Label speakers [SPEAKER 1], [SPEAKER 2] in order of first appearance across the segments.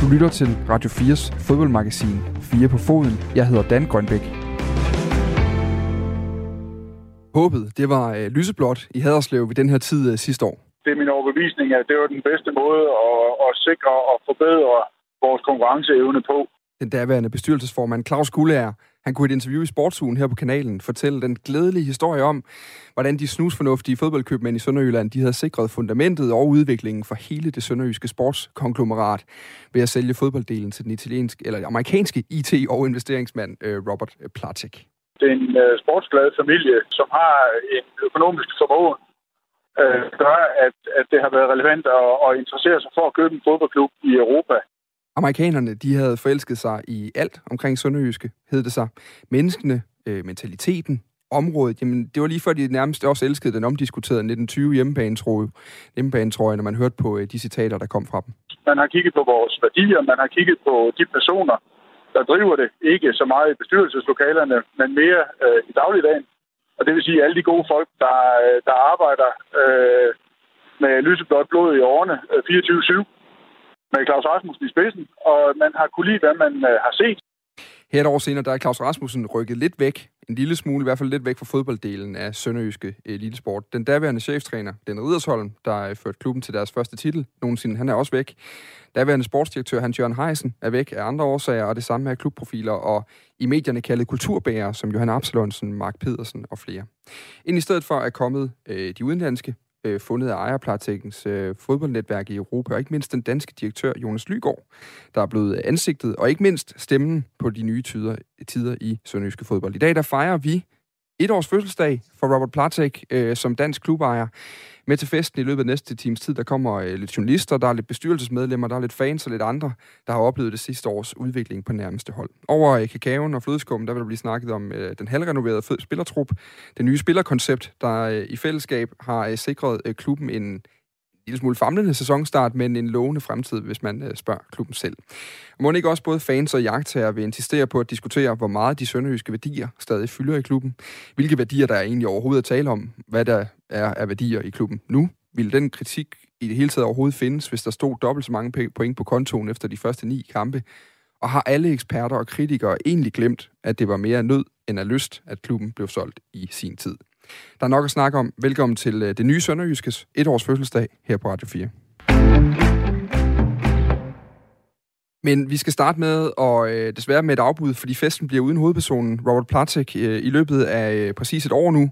[SPEAKER 1] Du lytter til Radio 4's fodboldmagasin 4 på foden. Jeg hedder Dan Grønbæk. Håbet, det var øh, lyseblåt i Haderslev ved den her tid øh, sidste år.
[SPEAKER 2] Det er min overbevisning, at det var den bedste måde at, at sikre og forbedre vores konkurrenceevne på.
[SPEAKER 1] Den daværende bestyrelsesformand Claus Gulleær, han kunne i et interview i Sportsugen her på kanalen fortælle den glædelige historie om, hvordan de snusfornuftige fodboldkøbmænd i Sønderjylland de havde sikret fundamentet og udviklingen for hele det sønderjyske sportskonglomerat ved at sælge fodbolddelen til den italienske eller amerikanske IT- og investeringsmand øh, Robert Platik.
[SPEAKER 2] Det er øh, en sportsglad familie, som har en økonomisk formåen, øh, gør, at, at det har været relevant at, at interessere sig for at købe en fodboldklub i Europa.
[SPEAKER 1] Amerikanerne, de havde forelsket sig i alt omkring Sønderjyske, hed det sig. Menneskene, øh, mentaliteten, området, jamen det var lige før de nærmest også elskede den omdiskuterede 1920 hjemmebanetrøje, hjemmebanetrøje, når man hørte på øh, de citater, der kom fra dem.
[SPEAKER 2] Man har kigget på vores værdier, man har kigget på de personer, der driver det. Ikke så meget i bestyrelseslokalerne, men mere øh, i dagligdagen. Og det vil sige alle de gode folk, der, øh, der arbejder øh, med lyseblåt blod i årene øh, 24-7 med Claus Rasmussen i spidsen, og man har kunne lide, hvad man øh, har set.
[SPEAKER 1] Her et år senere, der er Claus Rasmussen rykket lidt væk, en lille smule, i hvert fald lidt væk fra fodbolddelen af Sønderjyske øh, Elitesport. Den daværende cheftræner, Den Ridersholm, der øh, ført klubben til deres første titel nogensinde, han er også væk. Daværende sportsdirektør Hans Jørgen Heisen er væk af andre årsager, og det samme er klubprofiler og i medierne kaldet kulturbærere, som Johan Absalonsen, Mark Pedersen og flere. Ind i stedet for er kommet øh, de udenlandske, øh, fundet af ejerplartækkens øh, fodboldnetværk i Europa, og ikke mindst den danske direktør Jonas Lygaard, der er blevet ansigtet, og ikke mindst stemmen på de nye tider, tider i sønderjyske fodbold. I dag der fejrer vi et års fødselsdag for Robert Platek øh, som dansk klubejer. Med til festen i løbet af næste times tid, der kommer øh, lidt journalister, der er lidt bestyrelsesmedlemmer, der er lidt fans og lidt andre, der har oplevet det sidste års udvikling på nærmeste hold. Over øh, kakaoen og flødeskummen, der vil der blive snakket om øh, den halvrenoverede spillertrup, det nye spillerkoncept, der øh, i fællesskab har øh, sikret øh, klubben en lille smule famlende sæsonstart, men en lovende fremtid, hvis man øh, spørger klubben selv. Og må ikke også både fans og jagttager vil insistere på at diskutere, hvor meget de sønderjyske værdier stadig fylder i klubben, hvilke værdier der er egentlig overhovedet at tale om, hvad der er af værdier i klubben nu. Vil den kritik i det hele taget overhovedet findes, hvis der stod dobbelt så mange point på kontoen efter de første ni kampe? Og har alle eksperter og kritikere egentlig glemt, at det var mere nød end af lyst, at klubben blev solgt i sin tid? Der er nok at snakke om. Velkommen til øh, det nye Sønderjyskes etårs fødselsdag her på Radio 4. Men vi skal starte med, og øh, desværre med et afbud, fordi festen bliver uden hovedpersonen Robert Platek øh, i løbet af øh, præcis et år nu.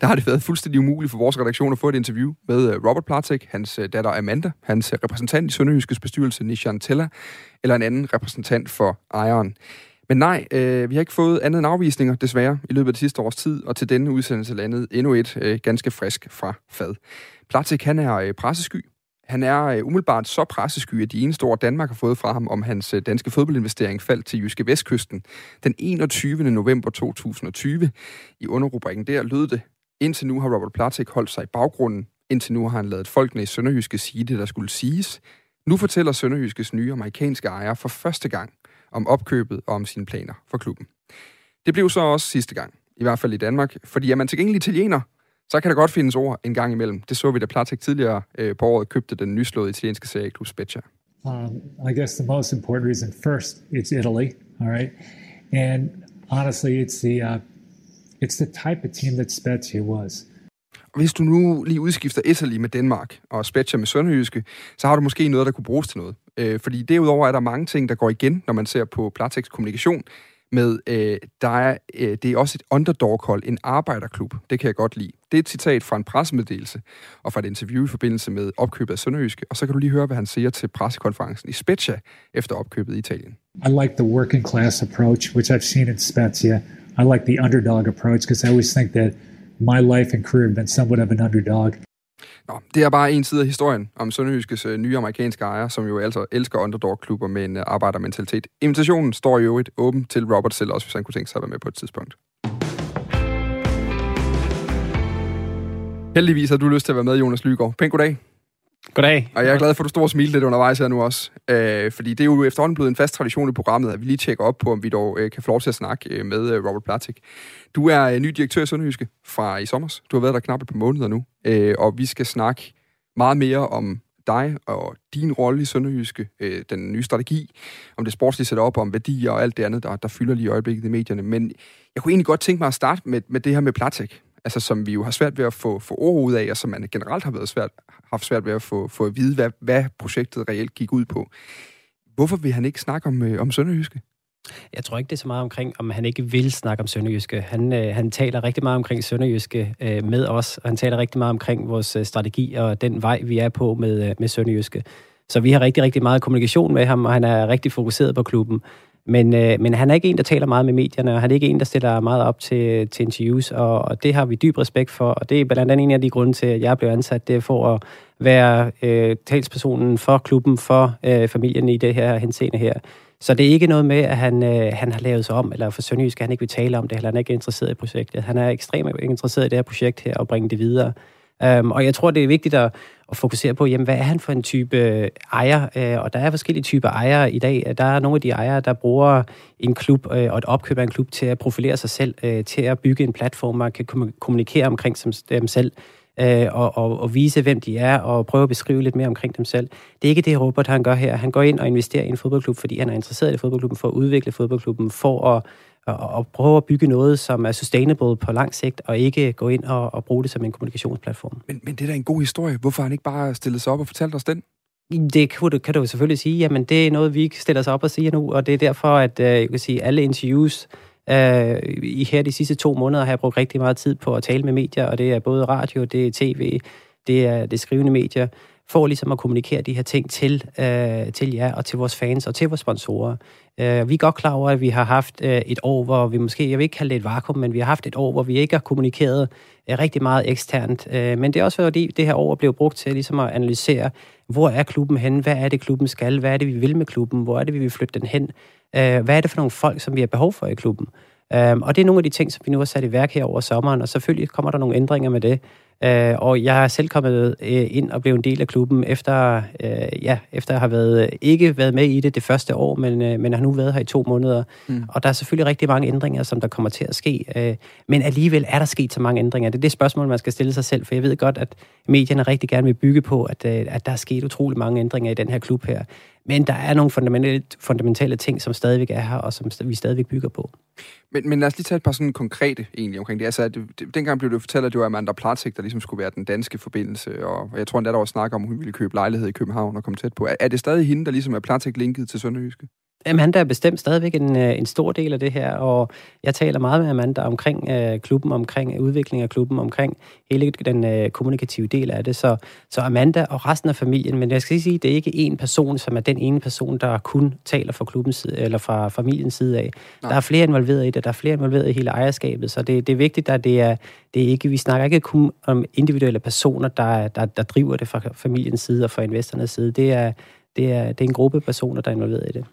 [SPEAKER 1] Der har det været fuldstændig umuligt for vores redaktion at få et interview med øh, Robert Platek, hans øh, datter Amanda, hans øh, repræsentant i Sønderjyskets bestyrelse Nishan Tella, eller en anden repræsentant for ejeren. Men nej, øh, vi har ikke fået andet end afvisninger, desværre, i løbet af det sidste års tid, og til denne udsendelse landet endnu et øh, ganske frisk fra fad. Platik, han er øh, pressesky. Han er øh, umiddelbart så pressesky, at de eneste ord, Danmark har fået fra ham om hans øh, danske fodboldinvestering faldt til Jyske Vestkysten den 21. november 2020. I underrubrikken der lød det, indtil nu har Robert Platik holdt sig i baggrunden. Indtil nu har han lavet folkene i Sønderjyske sige det, der skulle siges. Nu fortæller Sønderjyskes nye amerikanske ejer for første gang, om opkøbet og om sine planer for klubben. Det blev så også sidste gang, i hvert fald i Danmark, fordi er man tilgængelig italiener, så kan der godt findes ord en gang imellem. Det så vi, da Platek tidligere øh, på året købte den nyslåede italienske serieklub Spezia.
[SPEAKER 3] Um, I guess the most important reason first, it's Italy, all right? And honestly, it's the, uh, it's the type of team that Spezia was.
[SPEAKER 1] Hvis du nu lige udskifter Italy med Danmark og Spetscher med Sønderjyske, så har du måske noget, der kunne bruges til noget. Øh, fordi derudover er der mange ting, der går igen, når man ser på Platex kommunikation med, øh, der er, øh, det er også et underdog-hold, en arbejderklub. Det kan jeg godt lide. Det er et citat fra en pressemeddelelse og fra et interview i forbindelse med opkøbet af Sønderjyske, og så kan du lige høre, hvad han siger til pressekonferencen i Spezia efter opkøbet i Italien.
[SPEAKER 3] I like the working class approach, which I've seen in Spezia. I like the underdog approach because I always think that my life and career have been somewhat of an underdog.
[SPEAKER 1] Nå, det er bare en side af historien om Sønderjyskes øh, nye amerikanske ejer, som jo altså elsker underdog-klubber øh, med en arbejdermentalitet. Invitationen står jo et åben til Robert selv også, hvis han kunne tænke sig at være med på et tidspunkt. Heldigvis har du lyst til at være med, Jonas Lygaard. Pæn goddag.
[SPEAKER 4] Goddag.
[SPEAKER 1] Og jeg er glad for, at du står og smiler lidt undervejs her nu også. Øh, fordi det er jo efterhånden blevet en fast tradition i programmet, at vi lige tjekker op på, om vi dog øh, kan få lov til at snakke øh, med øh, Robert Platik. Du er øh, ny direktør i Sønderjyske fra i sommer. Du har været der knap et par måneder nu. Øh, og vi skal snakke meget mere om dig og din rolle i Sønderjyske, øh, den nye strategi, om det sportslige setup, om værdier og alt det andet, der, der fylder lige i øjeblikket i medierne. Men jeg kunne egentlig godt tænke mig at starte med, med det her med Platik altså som vi jo har svært ved at få, få ord ud af, og som man generelt har været svært, haft svært ved at få, få at vide, hvad, hvad projektet reelt gik ud på. Hvorfor vil han ikke snakke om, øh, om Sønderjyske?
[SPEAKER 4] Jeg tror ikke, det er så meget omkring, om han ikke vil snakke om Sønderjyske. Han, øh, han taler rigtig meget omkring Sønderjyske øh, med os, og han taler rigtig meget omkring vores øh, strategi og den vej, vi er på med, øh, med Sønderjyske. Så vi har rigtig, rigtig meget kommunikation med ham, og han er rigtig fokuseret på klubben. Men, øh, men han er ikke en, der taler meget med medierne, og han er ikke en, der stiller meget op til, til interviews, og, og det har vi dyb respekt for, og det er blandt andet en af de grunde til, at jeg blev ansat, det er for at være øh, talspersonen for klubben, for øh, familien i det her henseende her. Så det er ikke noget med, at han, øh, han har lavet sig om, eller for Sønderjysk, han ikke vil tale om det, eller han er ikke interesseret i projektet. Han er ekstremt interesseret i det her projekt her, og bringe det videre. Um, og jeg tror, det er vigtigt at, at fokusere på, jamen, hvad er han for en type øh, ejer? Uh, og der er forskellige typer ejere i dag. Der er nogle af de ejere, der bruger en klub uh, og et opkøb af en klub til at profilere sig selv, uh, til at bygge en platform, man kan kommunikere omkring som, dem selv øh, og, og, og vise, hvem de er, og prøve at beskrive lidt mere omkring dem selv. Det er ikke det, Robert han gør her. Han går ind og investerer i en fodboldklub, fordi han er interesseret i fodboldklubben, for at udvikle fodboldklubben, for at og, og prøve at bygge noget, som er sustainable på lang sigt, og ikke gå ind og, og bruge det som en kommunikationsplatform.
[SPEAKER 1] Men, men det er da en god historie. Hvorfor har han ikke bare stillet sig op og fortalt os den?
[SPEAKER 4] Det kan du, kan du selvfølgelig sige. Jamen, det er noget, vi stiller os op og siger nu, og det er derfor, at øh, jeg kan sige, alle interviews, Øh, I her de sidste to måneder har jeg brugt rigtig meget tid på at tale med medier, og det er både radio, det er tv, det er det skrivende medier, for ligesom at kommunikere de her ting til, øh, til jer og til vores fans og til vores sponsorer. Øh, vi er godt klar over, at vi har haft øh, et år, hvor vi måske, jeg vil ikke kalde det et vakuum, men vi har haft et år, hvor vi ikke har kommunikeret øh, rigtig meget eksternt. Øh, men det er også fordi, det her år blev brugt til ligesom at analysere, hvor er klubben hen, hvad er det, klubben skal, hvad er det, vi vil med klubben, hvor er det, vi vil flytte den hen, øh, hvad er det for nogle folk, som vi har behov for i klubben. Um, og det er nogle af de ting, som vi nu har sat i værk her over sommeren, og selvfølgelig kommer der nogle ændringer med det. Uh, og jeg har selv kommet uh, ind og blevet en del af klubben, efter, uh, ja, efter at have været, ikke været med i det det første år, men, uh, men har nu været her i to måneder. Mm. Og der er selvfølgelig rigtig mange ændringer, som der kommer til at ske. Uh, men alligevel er der sket så mange ændringer. Det er det spørgsmål, man skal stille sig selv, for jeg ved godt, at medierne rigtig gerne vil bygge på, at, uh, at der er sket utrolig mange ændringer i den her klub her. Men der er nogle fundamentale, fundamentale ting, som stadigvæk er her, og som vi stadigvæk bygger på.
[SPEAKER 1] Men, men lad os lige tage et par sådan konkrete egentlig omkring det. Altså, det, det, dengang blev det fortalt, at det var Amanda Platik, der ligesom skulle være den danske forbindelse, og jeg tror endda, der var snak om, at hun ville købe lejlighed i København og komme tæt på. Er, er det stadig hende, der ligesom er Platik linket til Sønderjyske?
[SPEAKER 4] Amanda er bestemt stadigvæk en, øh, en stor del af det her, og jeg taler meget med Amanda omkring øh, klubben, omkring udvikling af klubben, omkring hele den øh, kommunikative del af det. Så, så Amanda og resten af familien, men jeg skal sige, det er ikke en person, som er den ene person, der kun taler fra klubbens side, eller fra familiens side af. Nej. Der er flere involveret i det, der er flere involveret i hele ejerskabet, så det, det er vigtigt, at det er, det er ikke, vi snakker ikke kun om individuelle personer, der, der, der driver det fra familiens side og fra investornes side. Det er, det er, det er en gruppe personer, der er involveret i det.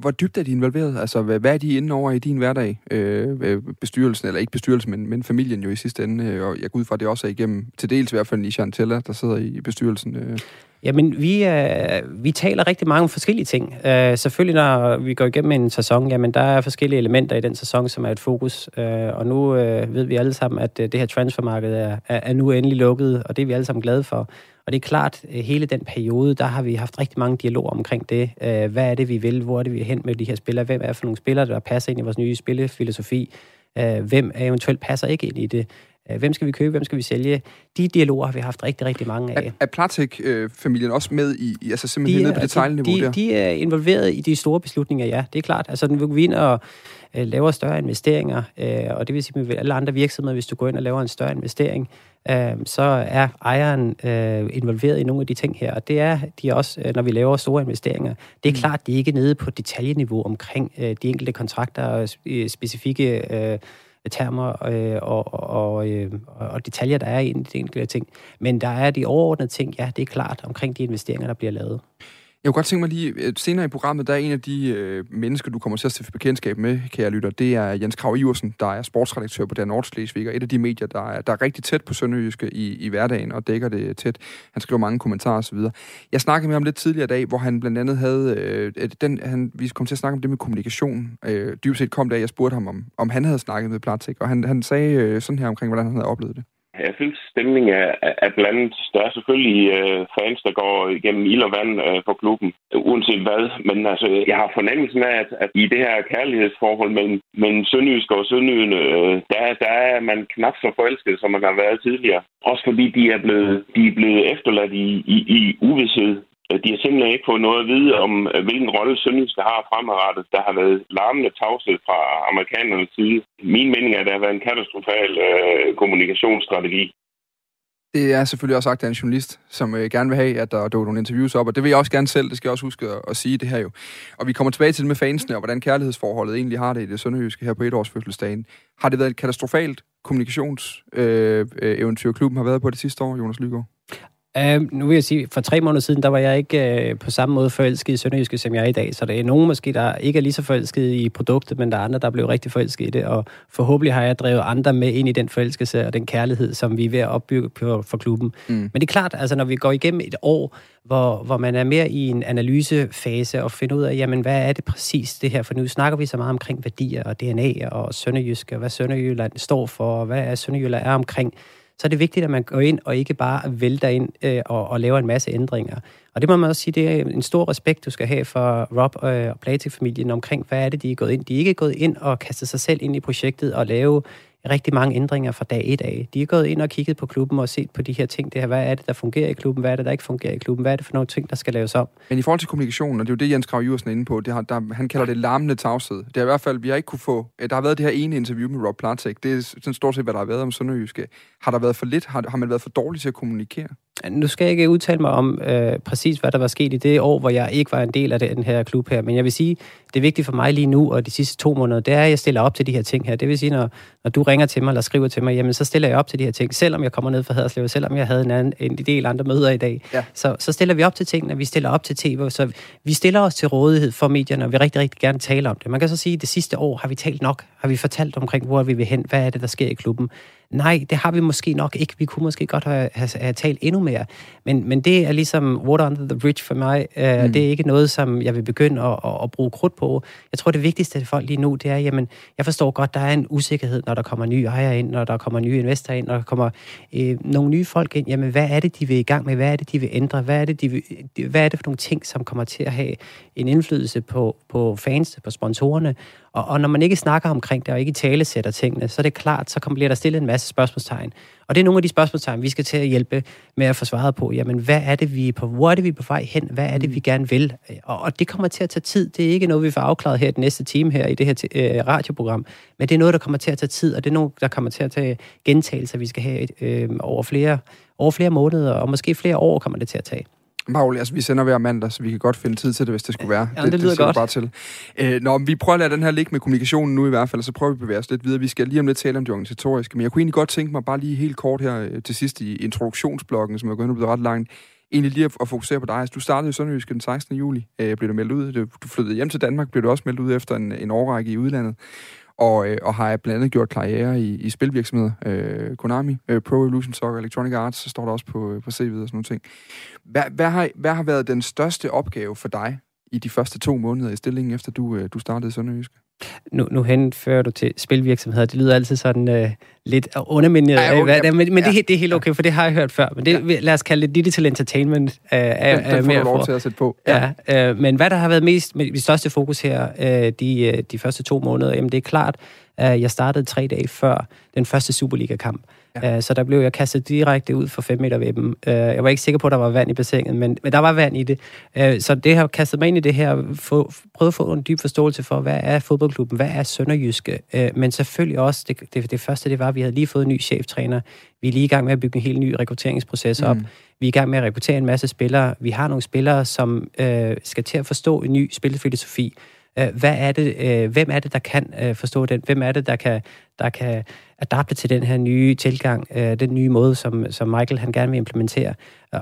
[SPEAKER 1] Hvor dybt er de involveret? Altså, hvad, hvad er de inde over i din hverdag? Øh, øh, bestyrelsen, eller ikke bestyrelsen, men, men familien jo i sidste ende. Øh, og jeg går ud fra, at det også er igennem, til dels i hvert fald i Chantella, der sidder i bestyrelsen. Øh.
[SPEAKER 4] Jamen, vi, øh, vi taler rigtig mange forskellige ting. Øh, selvfølgelig, når vi går igennem en sæson, jamen, der er forskellige elementer i den sæson, som er et fokus. Øh, og nu øh, ved vi alle sammen, at øh, det her transfermarked er, er, er nu endelig lukket, og det er vi alle sammen glade for. Og det er klart, øh, hele den periode, der har vi haft rigtig mange dialoger omkring det. Øh, hvad er det, vi vil? Hvor er det, vi er hen med de her spillere? Hvem er for nogle spillere, der passer ind i vores nye spillefilosofi? Øh, hvem eventuelt passer ikke ind i det? Hvem skal vi købe? Hvem skal vi sælge? De dialoger har vi haft rigtig, rigtig mange af.
[SPEAKER 1] Er, er Platek-familien også med i, i altså simpelthen de, nede på altså, detaljniveau
[SPEAKER 4] de,
[SPEAKER 1] der?
[SPEAKER 4] De er involveret i de store beslutninger, ja. Det er klart. Altså, den vil vi ind og øh, laver større investeringer, øh, og det vil sige med alle andre virksomheder, hvis du går ind og laver en større investering, øh, så er ejeren øh, involveret i nogle af de ting her, og det er de også, øh, når vi laver store investeringer. Det er mm. klart, de er ikke nede på detaljeniveau omkring øh, de enkelte kontrakter og øh, specifikke øh, termer øh, og, og, øh, og detaljer, der er i de enkelte ting. Men der er de overordnede ting, ja, det er klart, omkring de investeringer, der bliver lavet.
[SPEAKER 1] Jeg kunne godt tænke mig lige, øh, senere i programmet, der er en af de øh, mennesker, du kommer til at stifte bekendtskab med, kære lytter, det er Jens Krav Iversen, der er sportsredaktør på Dan Nordslesvig, og et af de medier, der er, der er rigtig tæt på Sønderjyske i, i hverdagen og dækker det tæt. Han skriver mange kommentarer osv. Jeg snakkede med ham lidt tidligere i dag, hvor han blandt andet havde, øh, den, han, vi kom til at snakke om det med kommunikation. Øh, dybest set kom det, jeg spurgte ham, om, om han havde snakket med Platik, og han, han sagde øh, sådan her omkring, hvordan han havde oplevet det.
[SPEAKER 5] Jeg synes, stemningen er, er blandet. Der er selvfølgelig øh, fans, der går igennem ild og vand øh, for klubben, uanset hvad. Men altså, jeg har fornemmelsen af, at, at i det her kærlighedsforhold mellem, mellem Sønderjysk og Sønderjyne, øh, der, der er man knap så forelsket, som man har været tidligere. Også fordi de er blevet, de er blevet efterladt i, i, i uvidshed. Øh, de har simpelthen ikke fået noget at vide om, øh, hvilken rolle Sønderjyske har fremadrettet. Der har været larmende tavshed fra amerikanernes side. Min mening er, at der har været en katastrofal øh, kommunikationsstrategi.
[SPEAKER 1] Det er selvfølgelig også sagt af en journalist, som øh, gerne vil have, at der dukker nogle interviews op, og det vil jeg også gerne selv, det skal jeg også huske at, at sige det her jo. Og vi kommer tilbage til det med fansene, og hvordan kærlighedsforholdet egentlig har det i det sønderjyske her på etårsfødselsdagen. Har det været et katastrofalt kommunikationseventyr, øh, øh klubben har været på det sidste år, Jonas Lygaard?
[SPEAKER 4] Uh, nu vil jeg sige, for tre måneder siden, der var jeg ikke uh, på samme måde forelsket i Sønderjyske, som jeg er i dag. Så der er nogen måske, der ikke er lige så forelsket i produktet, men der er andre, der blev rigtig forelsket i det. Og forhåbentlig har jeg drevet andre med ind i den forelskelse og den kærlighed, som vi er ved at opbygge på, for klubben. Mm. Men det er klart, altså når vi går igennem et år, hvor, hvor man er mere i en analysefase og finder ud af, jamen hvad er det præcis det her? For nu snakker vi så meget omkring værdier og DNA og Sønderjyske, og hvad Sønderjylland står for, og hvad er Sønderjylland er omkring så er det vigtigt, at man går ind og ikke bare vælter ind øh, og, og laver en masse ændringer. Og det må man også sige, det er en stor respekt, du skal have for Rob øh, og Platik-familien omkring, hvad er det, de er gået ind. De er ikke gået ind og kastet sig selv ind i projektet og lave rigtig mange ændringer fra dag et af. De er gået ind og kigget på klubben og set på de her ting. Det her, hvad er det, der fungerer i klubben? Hvad er det, der ikke fungerer i klubben? Hvad er det for nogle ting, der skal laves om?
[SPEAKER 1] Men i forhold til kommunikationen, og det er jo det, Jens Krav Iversen er inde på, det har, der, han kalder det larmende tavshed. Det er i hvert fald, vi har ikke kunne få... Øh, der har været det her ene interview med Rob Platek. Det er sådan stort set, hvad der har været om Sønderjyske. Har der været for lidt? Har, har man været for dårlig til at kommunikere?
[SPEAKER 4] Nu skal jeg ikke udtale mig om øh, præcis, hvad der var sket i det år, hvor jeg ikke var en del af den her klub her, men jeg vil sige, det er vigtigt for mig lige nu og de sidste to måneder, det er, at jeg stiller op til de her ting her. Det vil sige, når, når du ringer til mig eller skriver til mig, jamen så stiller jeg op til de her ting, selvom jeg kommer ned fra Haderslev, selvom jeg havde en, anden, en del andre møder i dag. Ja. Så, så stiller vi op til tingene, vi stiller op til tv, så vi stiller os til rådighed for medierne, og vi rigtig, rigtig gerne tale om det. Man kan så sige, at det sidste år har vi talt nok, har vi fortalt omkring, hvor vi vil hen, hvad er det, der sker i klubben. Nej, det har vi måske nok ikke. Vi kunne måske godt have, have, have talt endnu mere. Men, men det er ligesom water under the bridge for mig. Uh, mm. Det er ikke noget, som jeg vil begynde at, at, at bruge krudt på. Jeg tror, det vigtigste for folk lige nu, det er, jamen, jeg forstår godt, der er en usikkerhed, når der kommer nye ejere ind, når der kommer nye investorer ind, når der kommer øh, nogle nye folk ind. Jamen, hvad er det, de vil i gang med? Hvad er det, de vil ændre? Hvad er det, de vil, hvad er det for nogle ting, som kommer til at have en indflydelse på, på fans, på sponsorerne? Og, og når man ikke snakker omkring det, og ikke tale sætter tingene, så er det klart, så bliver der stillet en masse spørgsmålstegn. Og det er nogle af de spørgsmålstegn, vi skal til at hjælpe med at få svaret på. Jamen, hvad er det, vi er på? Hvor er det, vi er på vej hen? Hvad er det, vi mm. gerne vil? Og, og det kommer til at tage tid. Det er ikke noget, vi får afklaret her den næste time her i det her øh, radioprogram. Men det er noget, der kommer til at tage tid, og det er noget, der kommer til at tage gentagelser, vi skal have øh, over, flere, over flere måneder, og måske flere år kommer det til at tage.
[SPEAKER 1] Paul, altså vi sender hver mandag, så vi kan godt finde tid til det, hvis det skulle være.
[SPEAKER 4] Ja, det, det lyder det godt.
[SPEAKER 1] Bare til. Øh, når vi prøver at lade den her ligge med kommunikationen nu i hvert fald, så prøver vi at bevæge os lidt videre. Vi skal lige om lidt tale om det organisatoriske, men jeg kunne egentlig godt tænke mig bare lige helt kort her øh, til sidst i introduktionsblokken, som er gået blevet ret langt, egentlig lige at, fokusere på dig. Altså, du startede i Sønderjysk den 16. juli, øh, blev du meldt ud. Du flyttede hjem til Danmark, blev du også meldt ud efter en, en årrække i udlandet og, øh, og har blandt andet gjort karriere i, i spilvirksomheder. Øh, Konami, øh, Pro Evolution Soccer, Electronic Arts, så står der også på, øh, på CV'et og sådan nogle ting. Hvad, hvad, har, hvad har været den største opgave for dig i de første to måneder i stillingen, efter du, øh, du startede i Sønderjysk?
[SPEAKER 4] Nu, nu henfører du til spilvirksomheder. Det lyder altid sådan øh, lidt undermindet. Ja, okay, men, men ja, det, det er helt okay, for det har jeg hørt før. Men det, ja. lad os kalde det digital entertainment.
[SPEAKER 1] Øh, er, den, den får du lov for. til at sætte på.
[SPEAKER 4] Ja. Ja, øh, men hvad der har været mest, med, det største fokus her øh, de, øh, de første to måneder, jamen det er klart, at jeg startede tre dage før den første Superliga-kamp. Ja. Øh, så der blev jeg kastet direkte ud for 5 meter ved dem. Øh, jeg var ikke sikker på, at der var vand i bassinet, men, men der var vand i det. Øh, så det har kastet mig ind i det her, få, prøvet at få en dyb forståelse for, hvad er fodboldklubben, hvad er Sønderjyske, men selvfølgelig også, det, det, det første det var, at vi havde lige fået en ny cheftræner. Vi er lige i gang med at bygge en helt ny rekrutteringsproces op. Mm. Vi er i gang med at rekruttere en masse spillere. Vi har nogle spillere, som øh, skal til at forstå en ny spilfilosofi. Hvad er det, hvem er det, der kan forstå den? Hvem er det, der kan, der kan adapte til den her nye tilgang, øh, den nye måde, som, som Michael han gerne vil implementere.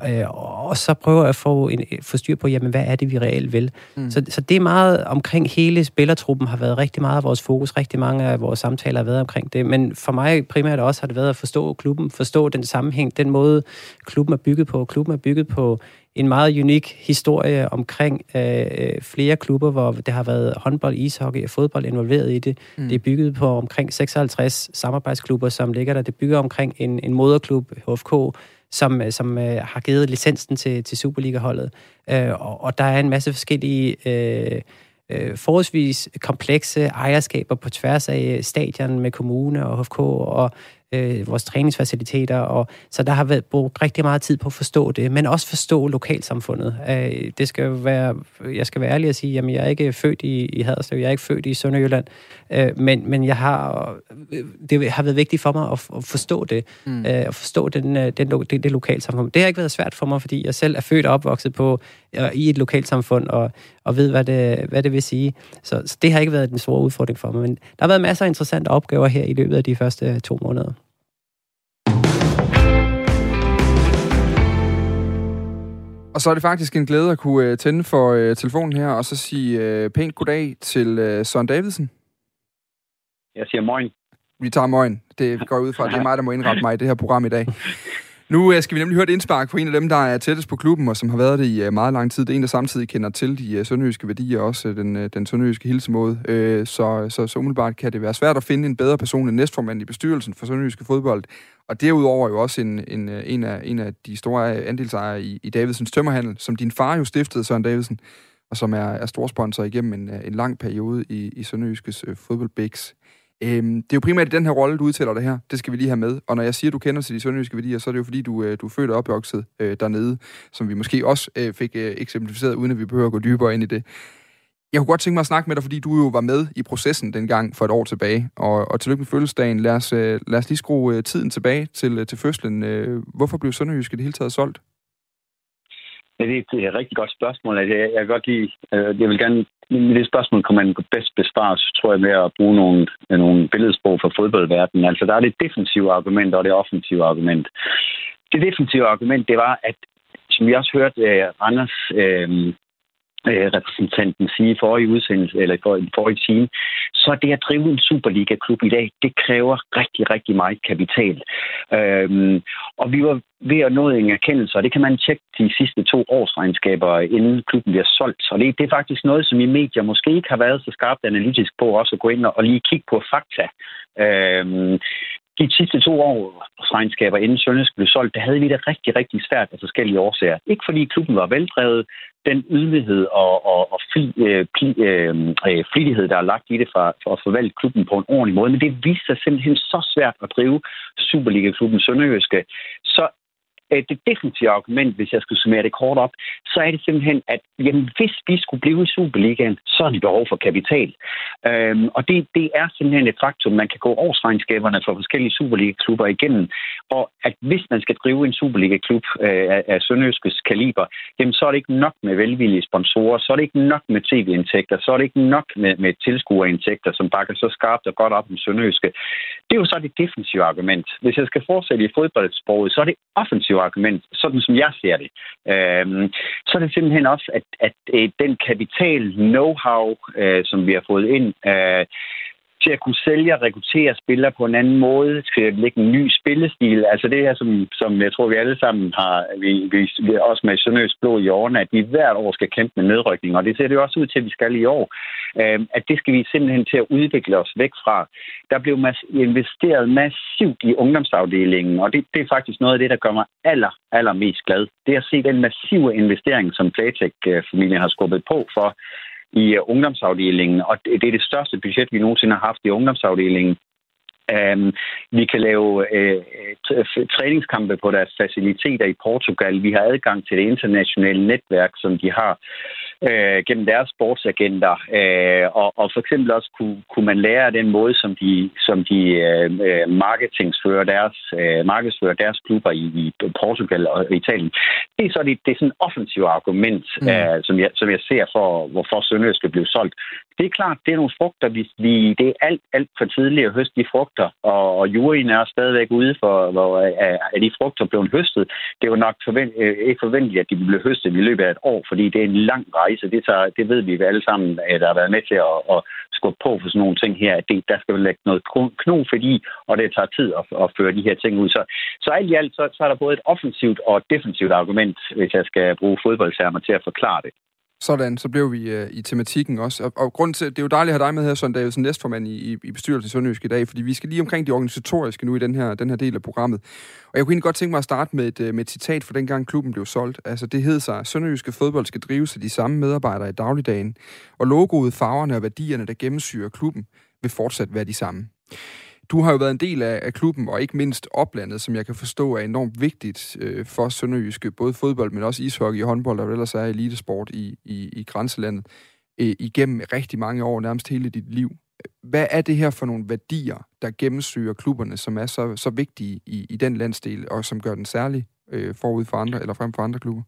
[SPEAKER 4] Øh, og så prøver jeg at få, en, få styr på, jamen, hvad er det, vi reelt vil. Mm. Så, så det er meget omkring hele spillertruppen har været rigtig meget af vores fokus, rigtig mange af vores samtaler har været omkring det. Men for mig primært også har det været at forstå klubben, forstå den sammenhæng, den måde klubben er bygget på. Klubben er bygget på en meget unik historie omkring øh, flere klubber, hvor det har været håndbold, ishockey og fodbold involveret i det. Mm. Det er bygget på omkring 56 samarbejdsklubber, som ligger der. Det bygger omkring en, en moderklub, HFK, som, som øh, har givet licensen til, til Superliga-holdet. Øh, og, og der er en masse forskellige... Øh, øh, forholdsvis komplekse ejerskaber på tværs af stadion med kommune og HFK og øh, vores træningsfaciliteter, og så der har været brugt rigtig meget tid på at forstå det, men også forstå lokalsamfundet. Øh, det skal være, jeg skal være ærlig at sige, jamen jeg er ikke født i, i Haderslev, jeg er ikke født i Sønderjylland, øh, men, men jeg har, det har været vigtigt for mig at, at forstå det, mm. øh, at forstå den, øh, den, det, det lokalsamfund. Det har ikke været svært for mig, fordi jeg selv er født og opvokset på, øh, i et lokalsamfund, og, og ved, hvad det, hvad det vil sige. Så, så det har ikke været en stor udfordring for mig, men der har været masser af interessante opgaver her i løbet af de første to måneder.
[SPEAKER 1] Og så er det faktisk en glæde at kunne øh, tænde for øh, telefonen her, og så sige øh, pænt goddag til øh, Søren Davidsen.
[SPEAKER 6] Jeg siger morgen.
[SPEAKER 1] Vi tager morgen. Det går ud fra, det er mig, der må indrette mig i det her program i dag. Nu øh, skal vi nemlig høre et indspark på en af dem, der er tættest på klubben, og som har været det i øh, meget lang tid. Det er en, der samtidig kender til de øh, sønderjyske værdier, og også den, den sønderjyske hilsemåde. Så, så, så umiddelbart kan det være svært at finde en bedre person end næstformand i bestyrelsen for sønderjyske fodbold. Og derudover jo også en, en, en, af, en af de store andelsejere i, i Davidsens tømmerhandel, som din far jo stiftede, Søren Davidsen, og som er, er storsponsor igennem en, en lang periode i, i Sønderjyskes fodboldbigs. Øhm, det er jo primært i den her rolle, du udtaler det her. Det skal vi lige have med. Og når jeg siger, at du kender til de sønderjyske værdier, så er det jo fordi, du, øh, du er født og opvokset øh, dernede, som vi måske også øh, fik øh, eksemplificeret, uden at vi behøver at gå dybere ind i det. Jeg kunne godt tænke mig at snakke med dig, fordi du jo var med i processen dengang for et år tilbage. Og, og tillykke med fødselsdagen. Lad os, øh, lad os lige skrue øh, tiden tilbage til, øh, til fødslen. Øh, hvorfor blev Sønderjysk i det hele taget solgt?
[SPEAKER 6] Ja, det er et rigtig godt spørgsmål. Altså, jeg, jeg kan godt lide, øh, jeg vil gerne, det spørgsmål kan man bedst besvares, tror jeg, med at bruge nogle, øh, nogle billedsprog for fodboldverdenen. Altså, der er det defensive argument og det offensive argument. Det defensive argument, det var, at som vi også hørte øh, Randers øh, Øh, repræsentanten sige i forrige udsendelse, eller i forrige, time, så det at drive en Superliga-klub i dag, det kræver rigtig, rigtig meget kapital. Øhm, og vi var ved at nå en erkendelse, og det kan man tjekke de sidste to års regnskaber, inden klubben bliver solgt. Og det, det er faktisk noget, som i medier måske ikke har været så skarpt analytisk på, også at gå ind og lige kigge på fakta. Øhm, de sidste to år regnskaber inden Sønderjysk blev solgt, der havde vi det rigtig, rigtig svært af forskellige årsager. Ikke fordi klubben var veldrevet, den ydmyghed og, og, og fli, øh, pli, øh, øh flittighed, der er lagt i det for, for at forvalte klubben på en ordentlig måde. Men det viste sig simpelthen så svært at drive Superliga-klubben Sønderjyske. Så Øh, det definitive argument, hvis jeg skulle summere det kort op, så er det simpelthen, at jamen, hvis vi skulle blive i Superligaen, så er det behov for kapital. Øhm, og det, det er simpelthen et faktum. Man kan gå årsregnskaberne for forskellige Superliga-klubber igennem, og at hvis man skal drive en Superliga-klub øh, af, af Sønderjyskets kaliber, jamen, så er det ikke nok med velvillige sponsorer, så er det ikke nok med tv-indtægter, så er det ikke nok med, med tilskuerindtægter, som bakker så skarpt og godt op om Sønderjyske. Det er jo så det defensive argument. Hvis jeg skal fortsætte i fodboldsproget, så er det offensive argument, sådan som jeg ser det. øh, så er det simpelthen også, at, at, øh, den kapital, know-how, øh, som vi har fået ind, øh, til at kunne sælge og rekruttere spillere på en anden måde, til at lægge en ny spillestil. Altså det her, som, som jeg tror, vi alle sammen har, vi, vi, vi også med Sønderøs Blå i årene, at vi hvert år skal kæmpe med nedrykning, og det ser det jo også ud til, at vi skal i år. Øh, at det skal vi simpelthen til at udvikle os væk fra. Der blev mas- investeret massivt i ungdomsafdelingen, og det, det er faktisk noget af det, der gør mig aller, allermest glad. Det er at se den massive investering, som Playtech-familien øh, har skubbet på for, i uh, ungdomsafdelingen, og det, det er det største budget, vi nogensinde har haft i ungdomsafdelingen. Um, vi kan lave uh, træningskampe på deres faciliteter i Portugal. Vi har adgang til det internationale netværk, som de har uh, gennem deres sportsagenter. Uh, og, og for eksempel også kunne, kunne man lære den måde, som de, som de uh, marketingsfører deres, uh, markedsfører deres klubber i, i Portugal og Italien. Det er så det, det er sådan et offensivt argument, mm. uh, som, jeg, som jeg ser for, hvorfor Sønderjysk skal blive solgt. Det er klart, det er nogle frugter, vi, vi, det er alt, alt for tidligt at høste de frugter, og, og juryen er stadigvæk ude for, hvor er, er de frugter blevet høstet. Det er jo nok forvent, øh, ikke forventeligt, at de bliver høstet i løbet af et år, fordi det er en lang rejse. Det, tager, det ved vi alle sammen, der har været med til at, at skubbe på for sådan nogle ting her, at det, der skal vi lægge noget kno fordi, og det tager tid at, at føre de her ting ud. Så, så alt i alt, så, så er der både et offensivt og et defensivt argument, hvis jeg skal bruge fodboldtermer til at forklare det.
[SPEAKER 1] Sådan, så blev vi øh, i tematikken også. Og, og grund til, det er jo dejligt at have dig med her, Søren Davidsen, næstformand i, i bestyrelsen i Sønderjysk i dag, fordi vi skal lige omkring de organisatoriske nu i den her, den her del af programmet. Og jeg kunne egentlig godt tænke mig at starte med et, øh, med et citat fra dengang klubben blev solgt. Altså det hed sig, Sønderjyske fodbold skal drives af de samme medarbejdere i dagligdagen, og logoet, farverne og værdierne, der gennemsyrer klubben, vil fortsat være de samme. Du har jo været en del af, af klubben, og ikke mindst oplandet, som jeg kan forstå er enormt vigtigt øh, for Sønderjyske, både fodbold, men også ishockey og håndbold, og ellers er elitesport i, i, i grænselandet, øh, igennem rigtig mange år, nærmest hele dit liv. Hvad er det her for nogle værdier, der gennemsyrer klubberne, som er så, så vigtige i, i den landsdel, og som gør den særlig øh, forud for andre, eller frem for andre klubber?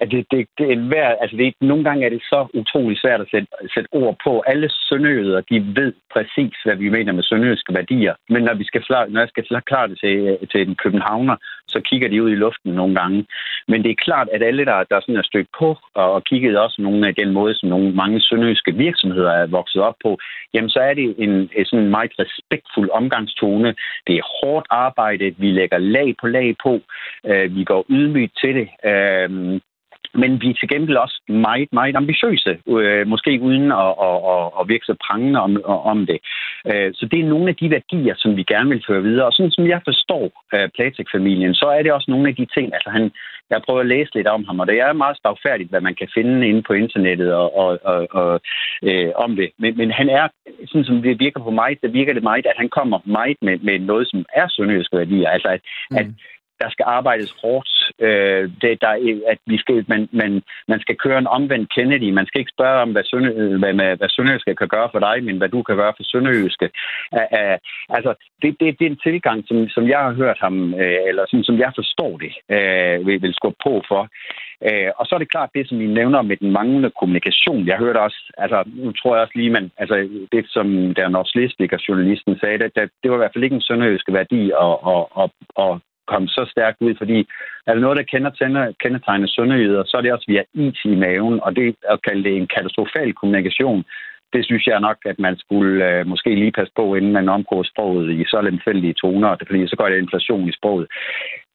[SPEAKER 6] At det, det, det er hver, altså det, nogle gange er det så utrolig svært at sætte, sætte ord på. Alle sønderjyder, de ved præcis, hvad vi mener med sønderjyske værdier. Men når, vi skal, når jeg skal forklare det til, øh, til en københavner, så kigger de ud i luften nogle gange. Men det er klart, at alle, der, der sådan er stødt på, og, og kigget også nogle af den måde, som nogle mange sønderjyske virksomheder er vokset op på, jamen så er det en, en sådan meget respektfuld omgangstone. Det er hårdt arbejde, vi lægger lag på lag på, øh, vi går ydmygt til det. Øh, men vi er til gengæld også meget, meget ambitiøse, øh, måske uden at, at, at, at virke så prangende om, om det. Øh, så det er nogle af de værdier, som vi gerne vil føre videre. Og sådan som jeg forstår øh, Platek-familien, så er det også nogle af de ting, altså han, jeg prøver at læse lidt om ham, og det er meget stagfærdigt, hvad man kan finde inde på internettet og, og, og, og øh, om det. Men, men han er, sådan som det virker på mig, det virker det meget, at han kommer meget med, med noget, som er sønderjyske værdier. Altså at, mm. at der skal arbejdes hårdt. Øh, det, der, at vi skal, man, man, man skal køre en omvendt Kennedy. Man skal ikke spørge om, hvad, Sønde, hvad, hvad Sønderjyske kan gøre for dig, men hvad du kan gøre for Sønderjyske. Uh, altså, det, det, det er en tilgang, som, som jeg har hørt ham, øh, eller som, som jeg forstår det, øh, vil, vil skubbe på for. Uh, og så er det klart det, som I nævner med den manglende kommunikation. Jeg hørte også, altså nu tror jeg også lige, man, altså det som der Nors journalisten sagde, det, det, det var i hvert fald ikke en sønderjyske værdi at, at, at, at komme så stærkt ud, fordi er der noget, der kender, tænder, kendetegner sønderjyder, så er det også via IT i maven, og det at kalde det en katastrofal kommunikation, det synes jeg nok, at man skulle øh, måske lige passe på, inden man omgår sproget i så lemfældige toner, fordi så går det inflation i sproget.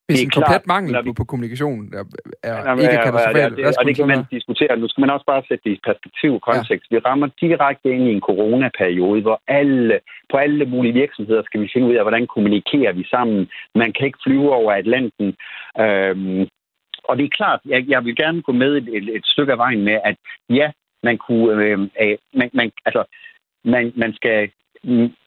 [SPEAKER 1] Hvis det er en klart, komplet mangel vi... på, kommunikation er, er ja, ikke katastrofalt.
[SPEAKER 6] Ja, det, og det kan man diskutere. Nu skal man også bare sætte det i perspektiv og kontekst. Ja. Vi rammer direkte ind i en coronaperiode, hvor alle, på alle mulige virksomheder skal vi finde ud af, hvordan kommunikerer vi sammen. Man kan ikke flyve over Atlanten. Øhm, og det er klart, jeg, jeg vil gerne gå med et, et, et stykke af vejen med, at ja, man kunne... Øh, øh, man, man, altså, man, man skal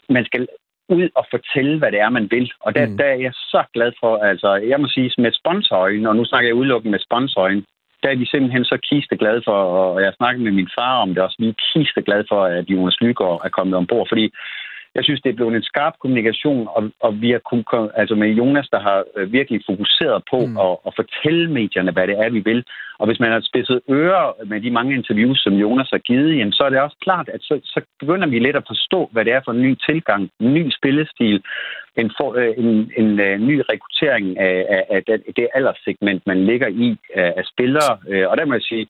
[SPEAKER 6] man skal ud og fortælle, hvad det er, man vil. Og der, mm. der er jeg så glad for, altså jeg må sige med sponsorøjen, og nu snakker jeg udelukkende med sponsorøjen, der er vi simpelthen så kiste glade for, og jeg snakker med min far om det også, vi er kiste glade for, at Jonas Lygaard er kommet ombord, fordi jeg synes, det er blevet en skarp kommunikation, og, og vi har kun, altså med Jonas, der har øh, virkelig fokuseret på mm. at, at fortælle medierne, hvad det er, vi vil. Og hvis man har spidset ører med de mange interviews, som Jonas har givet, jamen, så er det også klart, at så, så begynder vi lidt at forstå, hvad det er for en ny tilgang, en ny spillestil, en, for, øh, en, en, en, øh, ny rekruttering af, af, af det, det alderssegment, man ligger i af spillere. Og der må jeg sige,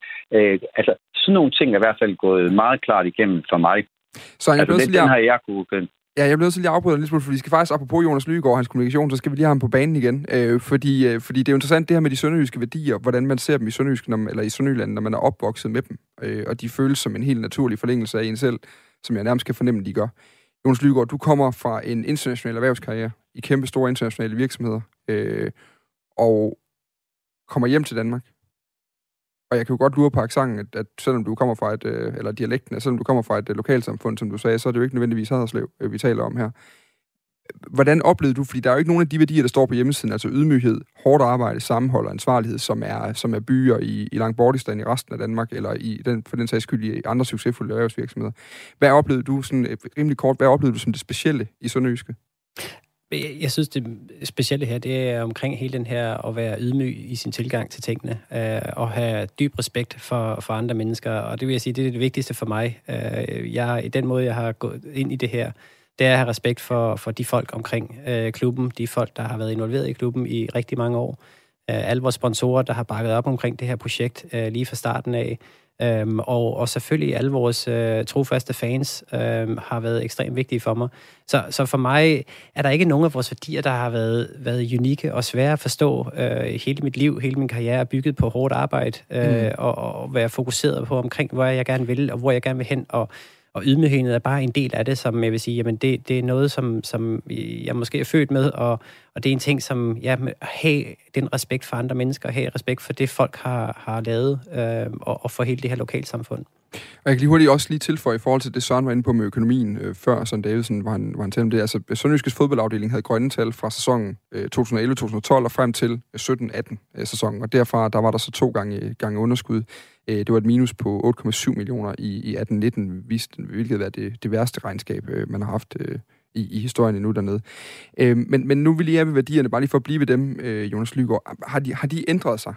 [SPEAKER 6] altså sådan nogle ting er i hvert fald gået meget klart igennem for mig. Så jeg altså, den, den har jeg kunne
[SPEAKER 1] Ja, jeg bliver også lige at lidt smule, fordi vi skal faktisk, apropos Jonas Lygaard hans kommunikation, så skal vi lige have ham på banen igen. Øh, fordi, øh, fordi det er jo interessant det her med de sønderjyske værdier, hvordan man ser dem i Sønderjysk, når, eller i Sønderjylland, når man er opvokset med dem. Øh, og de føles som en helt naturlig forlængelse af en selv, som jeg nærmest kan fornemme, de gør. Jonas Lygaard, du kommer fra en international erhvervskarriere i kæmpe store internationale virksomheder, øh, og kommer hjem til Danmark og jeg kan jo godt lure på accenten, at, at selvom du kommer fra et, øh, eller dialekten, at selvom du kommer fra et øh, lokalsamfund, som du sagde, så er det jo ikke nødvendigvis Haderslev, øh, vi taler om her. Hvordan oplevede du, fordi der er jo ikke nogen af de værdier, der står på hjemmesiden, altså ydmyghed, hårdt arbejde, sammenhold og ansvarlighed, som er, som er byer i, i Langbordistan i resten af Danmark, eller i den, for den sags skyld i andre succesfulde erhvervsvirksomheder. Hvad oplevede du, sådan, øh, rimelig kort, hvad oplevede du som det specielle i Sønderjyske?
[SPEAKER 4] Jeg, jeg synes, det specielle her, det er omkring hele den her at være ydmyg i sin tilgang til tingene, øh, og have dyb respekt for, for andre mennesker, og det vil jeg sige, det er det vigtigste for mig. Øh, jeg, I den måde, jeg har gået ind i det her, det er at have respekt for, for de folk omkring øh, klubben, de folk, der har været involveret i klubben i rigtig mange år, øh, alle vores sponsorer, der har bakket op omkring det her projekt øh, lige fra starten af. Øhm, og, og selvfølgelig alle vores øh, trofaste fans øh, har været ekstremt vigtige for mig. Så, så for mig er der ikke nogen af vores værdier, der har været, været unikke og svære at forstå. Øh, hele mit liv, hele min karriere er bygget på hårdt arbejde øh, mm. og, og være fokuseret på omkring, hvor jeg gerne vil og hvor jeg gerne vil hen. Og, og ydmygheden er bare en del af det, som jeg vil sige, jamen det, det er noget, som, som jeg måske er født med, og, og det er en ting, som ja, have den respekt for andre mennesker, have respekt for det, folk har, har lavet, øh, og, og for hele det her lokalsamfund.
[SPEAKER 1] Og jeg kan lige hurtigt også lige tilføje i forhold til det, Søren var inde på med økonomien øh, før, Søren Davidsen var en, var en tale om det. Altså, Sønderjyskes fodboldafdeling havde grønne tal fra sæsonen øh, 2011-2012 og frem til øh, 17-18 øh, sæsonen, og derfra der var der så to gange, gange underskud. Øh, det var et minus på 8,7 millioner i, i 1819 hvilket var det, det værste regnskab, øh, man har haft øh, i, i historien endnu dernede. Øh, men, men nu vil jeg ved værdierne, bare lige for at blive ved dem, øh, Jonas Lygaard. Har de, har de ændret sig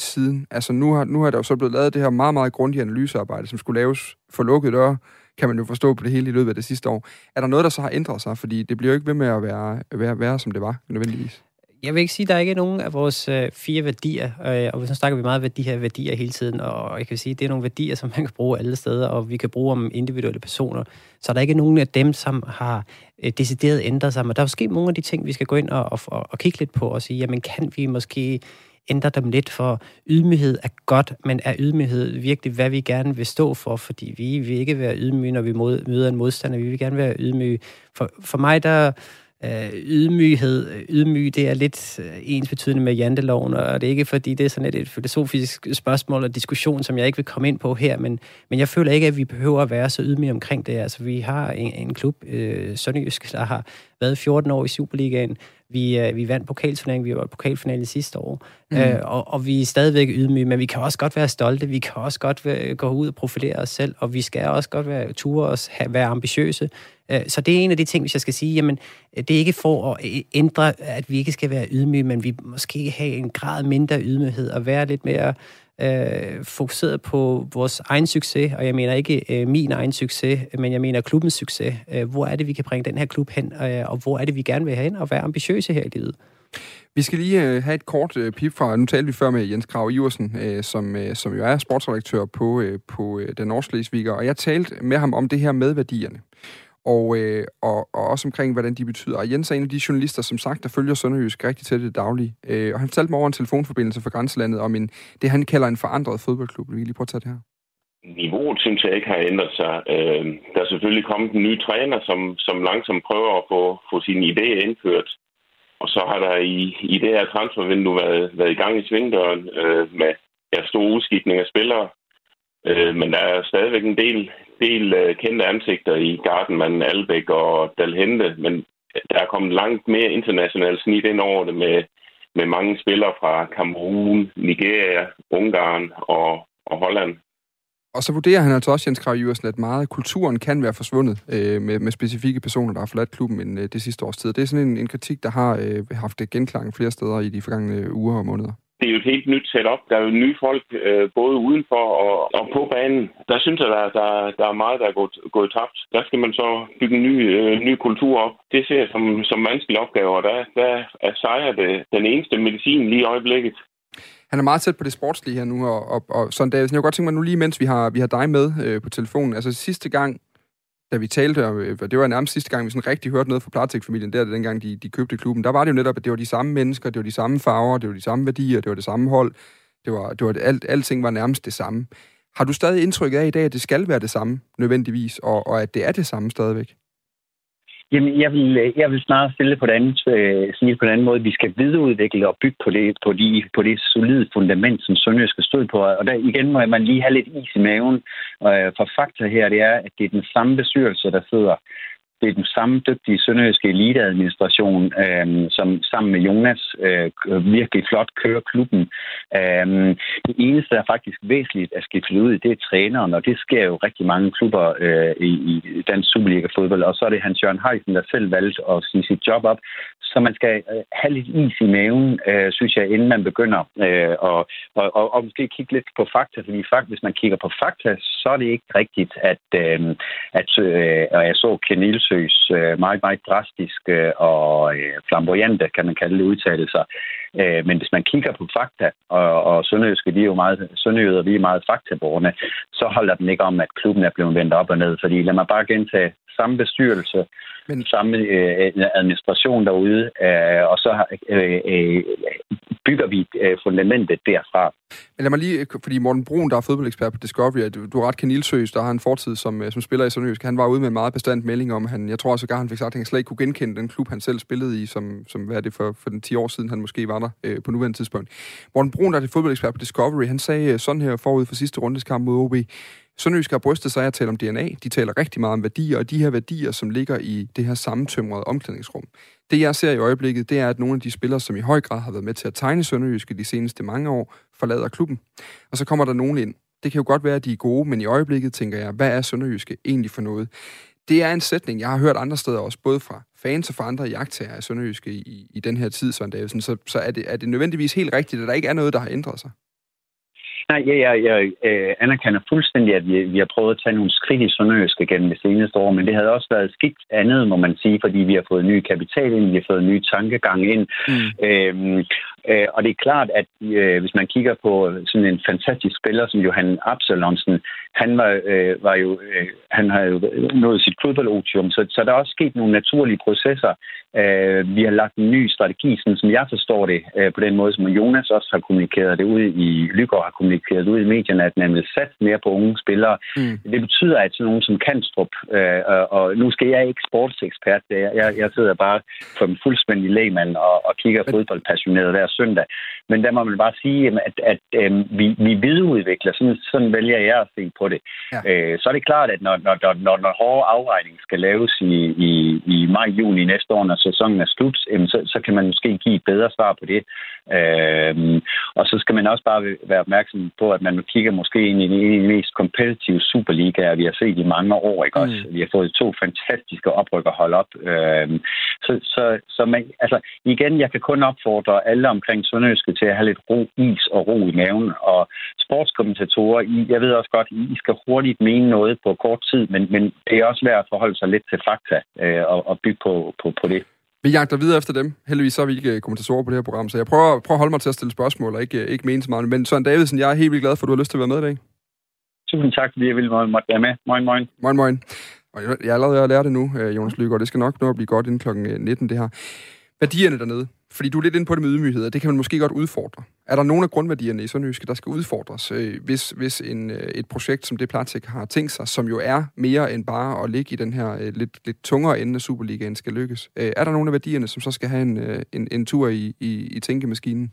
[SPEAKER 1] siden? Altså nu har, nu har der jo så blevet lavet det her meget, meget grundige analysearbejde, som skulle laves for lukkede døre, kan man jo forstå på det hele i løbet af det sidste år. Er der noget, der så har ændret sig? Fordi det bliver jo ikke ved med at være, være, være som det var, nødvendigvis
[SPEAKER 4] jeg vil ikke sige, at der er ikke nogen af vores øh, fire værdier, øh, og så snakker vi meget om de her værdier hele tiden, og jeg kan sige, at det er nogle værdier, som man kan bruge alle steder, og vi kan bruge om individuelle personer. Så der er ikke nogen af dem, som har øh, decideret ændret sig, men der er måske nogle af de ting, vi skal gå ind og, og, og kigge lidt på og sige, jamen kan vi måske ændre dem lidt, for ydmyghed er godt, men er ydmyghed virkelig, hvad vi gerne vil stå for? Fordi vi vil ikke være ydmyge, når vi mod, møder en modstander. Vi vil gerne være ydmyge. For, for mig, der øh, ydmyghed. Ydmyg, det er lidt øh, ens betydende med janteloven, og det er ikke fordi, det er sådan et, et filosofisk spørgsmål og diskussion, som jeg ikke vil komme ind på her, men, men jeg føler ikke, at vi behøver at være så ydmyge omkring det. Altså, vi har en, en klub, øh, Sønderjysk, der har været 14 år i Superligaen. Vi, øh, vi vandt pokalturneringen, vi var i pokalfinalen sidste år, mm. øh, og, og vi er stadigvæk ydmyge, men vi kan også godt være stolte, vi kan også godt være, gå ud og profilere os selv, og vi skal også godt være ture os, have, være ambitiøse. Øh, så det er en af de ting, hvis jeg skal sige, jamen, øh, det er ikke for at øh, ændre, at vi ikke skal være ydmyge, men vi måske have en grad mindre ydmyghed og være lidt mere øh, fokuseret på vores egen succes, og jeg mener ikke øh, min egen succes, men jeg mener klubbens succes. Øh, hvor er det, vi kan bringe den her klub hen, øh, og hvor er det, vi gerne vil have hen, og være ambitiøse her i livet.
[SPEAKER 1] Vi skal lige øh, have et kort øh, pip fra, nu talte vi før med Jens Krav Iversen, øh, som, øh, som jo er sportsredaktør på, øh, på øh, Den Norske Læsviger, og jeg talte med ham om det her med værdierne og, øh, og, og også omkring, hvordan de betyder. Og Jens er en af de journalister, som sagt, der følger Sønderjysk rigtig tæt i det daglige. Øh, og han fortalte mig over en telefonforbindelse fra grænselandet om en, det, han kalder en forandret fodboldklub. Vi lige prøve at tage det her.
[SPEAKER 5] Niveauet synes jeg ikke har ændret sig. Øh, der er selvfølgelig kommet en ny træner, som, som langsomt prøver at få, få sine idéer indført. Og så har der i, i det her transfervindue været, været i gang i svingdøren øh, med ja, store udskiftning af spillere. Øh, men der er stadigvæk en del, del øh, kendte ansigter i Gardenman, Albæk og Dalhente, men der er kommet langt mere internationalt snit ind over det med, med mange spillere fra Kamerun, Nigeria, Ungarn og, og Holland.
[SPEAKER 1] Og så vurderer han altså også, Jens Krav Jørgensen, at meget kulturen kan være forsvundet øh, med, med specifikke personer, der har forladt klubben øh, det sidste års tid. Det er sådan en, en kritik, der har øh, haft genklang flere steder i de forgangne øh, uger og måneder
[SPEAKER 5] det er jo et helt nyt setup. Der er jo nye folk, øh, både udenfor og, og på banen. Der synes jeg, der, der, der er meget, der er gået, gået tabt. Der skal man så bygge en ny, øh, ny kultur op. Det ser jeg som, som vanskelig opgave, og der, der er sejr det den eneste medicin lige i øjeblikket.
[SPEAKER 1] Han er meget tæt på det sportslige her nu, og, og, og sådan, der. jeg kunne godt tænke mig nu lige, mens vi har, vi har dig med øh, på telefonen. Altså sidste gang, da vi talte, og øh, det var nærmest sidste gang, vi sådan rigtig hørte noget fra Platik-familien, der dengang de, de købte klubben, der var det jo netop, at det var de samme mennesker, det var de samme farver, det var de samme værdier, det var det samme hold, det var, det var alt, alting var nærmest det samme. Har du stadig indtryk af i dag, at det skal være det samme, nødvendigvis, og, og at det er det samme stadigvæk?
[SPEAKER 6] Jamen, jeg vil, jeg vil snarere stille på den anden, øh, sige på den anden måde. Vi skal videreudvikle og bygge på det, på, de, på det solide fundament, som Sønderjysk skal stå på. Og der igen må man lige have lidt is i maven. Øh, for fakta her, det er, at det er den samme bestyrelse, der sidder det er den samme dygtige sønderjyske eliteadministration, øh, som sammen med Jonas øh, virkelig flot kører klubben. Øh, det eneste, der er faktisk væsentligt at skifte ud i, det er træneren, og det sker jo rigtig mange klubber øh, i, i dansk Superliga-fodbold. Og så er det Hans Jørgen Heisen, der selv valgte at sige sit job op. Så man skal øh, have lidt is i maven, øh, synes jeg, inden man begynder øh, og, og, og, og måske kigge lidt på fakta, fordi fakt, hvis man kigger på fakta, så er det ikke rigtigt, at, øhm, øh, at øh, og jeg så Ken undersøges øh, meget, meget drastiske og øh, flamboyante, kan man kalde det, udtalelser. Øh, men hvis man kigger på fakta, og, og Sønderjyske, vi er jo meget, Sønderjyder, vi er meget faktaborgerne, så holder den ikke om, at klubben er blevet vendt op og ned. Fordi lad mig bare gentage, samme bestyrelse, men... samme øh, administration derude, øh, og så øh, øh, bygger vi øh, fundamentet derfra.
[SPEAKER 1] Men lad mig lige, fordi Morten Brun, der er fodboldekspert på Discovery, du er ret Kanilsøs, der har en fortid som, øh, som spiller i Sønderjysk. Han var ude med en meget bestandt melding om, han, jeg tror også, at han fik sagt, at han slet ikke kunne genkende den klub, han selv spillede i, som, som hvad er det for, for den 10 år siden, han måske var der øh, på nuværende tidspunkt. Morten Brun, der er fodboldekspert på Discovery, han sagde øh, sådan her forud for sidste rundeskamp mod OB, Sønderjysk har brystet sig at tale om DNA. De taler rigtig meget om værdier, og de her værdier, som ligger i det her sammentømrede omklædningsrum. Det, jeg ser i øjeblikket, det er, at nogle af de spillere, som i høj grad har været med til at tegne Sønderjyske de seneste mange år, forlader klubben. Og så kommer der nogen ind. Det kan jo godt være, at de er gode, men i øjeblikket tænker jeg, hvad er Sønderjyske egentlig for noget? Det er en sætning, jeg har hørt andre steder også, både fra fans og fra andre jagttager af Sønderjyske i, i den her tid, Søren Davidsen. Så, så er, det, er det nødvendigvis helt rigtigt, at der ikke er noget, der har ændret sig?
[SPEAKER 6] Nej, jeg, jeg, jeg øh, anerkender fuldstændig, at vi, vi har prøvet at tage nogle skridt i Sønderjyske gennem det seneste år, men det havde også været skidt andet, må man sige, fordi vi har fået ny kapital ind, vi har fået ny tankegang ind. Mm. Øhm, Øh, og det er klart, at øh, hvis man kigger på sådan en fantastisk spiller som Johan Absalonsen, han var, øh, var jo, øh, han har jo nået sit fodboldotium, så, så der er også sket nogle naturlige processer. Øh, vi har lagt en ny strategi, sådan, som jeg forstår det, øh, på den måde, som Jonas også har kommunikeret det ud i Lygaard har kommunikeret det ud i medierne, at man vil satse mere på unge spillere. Mm. Det betyder, at sådan nogen som Kanstrup, øh, og, og nu skal jeg ikke sportsekspert, jeg, jeg sidder bare som fuldstændig lægmand og, og kigger fodboldpassioneret hver søndag. Men der må man bare sige, at, at, at øh, vi, vi videreudvikler, sådan, sådan vælger jeg at se på det. Ja. Øh, så er det klart, at når, når, når, når, hårde afregning skal laves i, i, i maj-juni næste år, når sæsonen er slut, så, så kan man måske give et bedre svar på det. Øh, og så skal man også bare være opmærksom på, at man kigger måske ind i de mest kompetitive superligaer, vi har set i mange år. Ikke? Også, mm. Vi har fået to fantastiske oprykker holde op. Øh, så, så, så man, altså, igen, jeg kan kun opfordre alle omkring omkring Sønderjyske til at have lidt ro, is og ro i maven. Og sportskommentatorer, I, jeg ved også godt, I skal hurtigt mene noget på kort tid, men, men det er også værd at forholde sig lidt til fakta øh, og, og bygge på, på, på det.
[SPEAKER 1] Vi jagter videre efter dem. Heldigvis så er vi ikke øh, kommentatorer på det her program, så jeg prøver, prøver at holde mig til at stille spørgsmål og ikke, ikke mene så meget. Men Søren Davidsen, jeg er helt vildt glad for, at du har lyst til at være med i dag.
[SPEAKER 6] Tusind tak, fordi jeg ville måtte være med. Moin, moin.
[SPEAKER 1] Moin, moin. Og jeg er allerede lært det nu, øh, Jonas Lygaard. Det skal nok nå at blive godt inden kl. 19, det her. Værdierne dernede. Fordi du er lidt inde på det med ydmyghed, og det kan man måske godt udfordre. Er der nogle af grundværdierne i Sønderjyske, der skal udfordres, øh, hvis, hvis en, øh, et projekt som det Platik har tænkt sig, som jo er mere end bare at ligge i den her øh, lidt, lidt tungere ende af Superligaen, skal lykkes? Øh, er der nogle af værdierne, som så skal have en, øh, en, en tur i, i, i tænkemaskinen?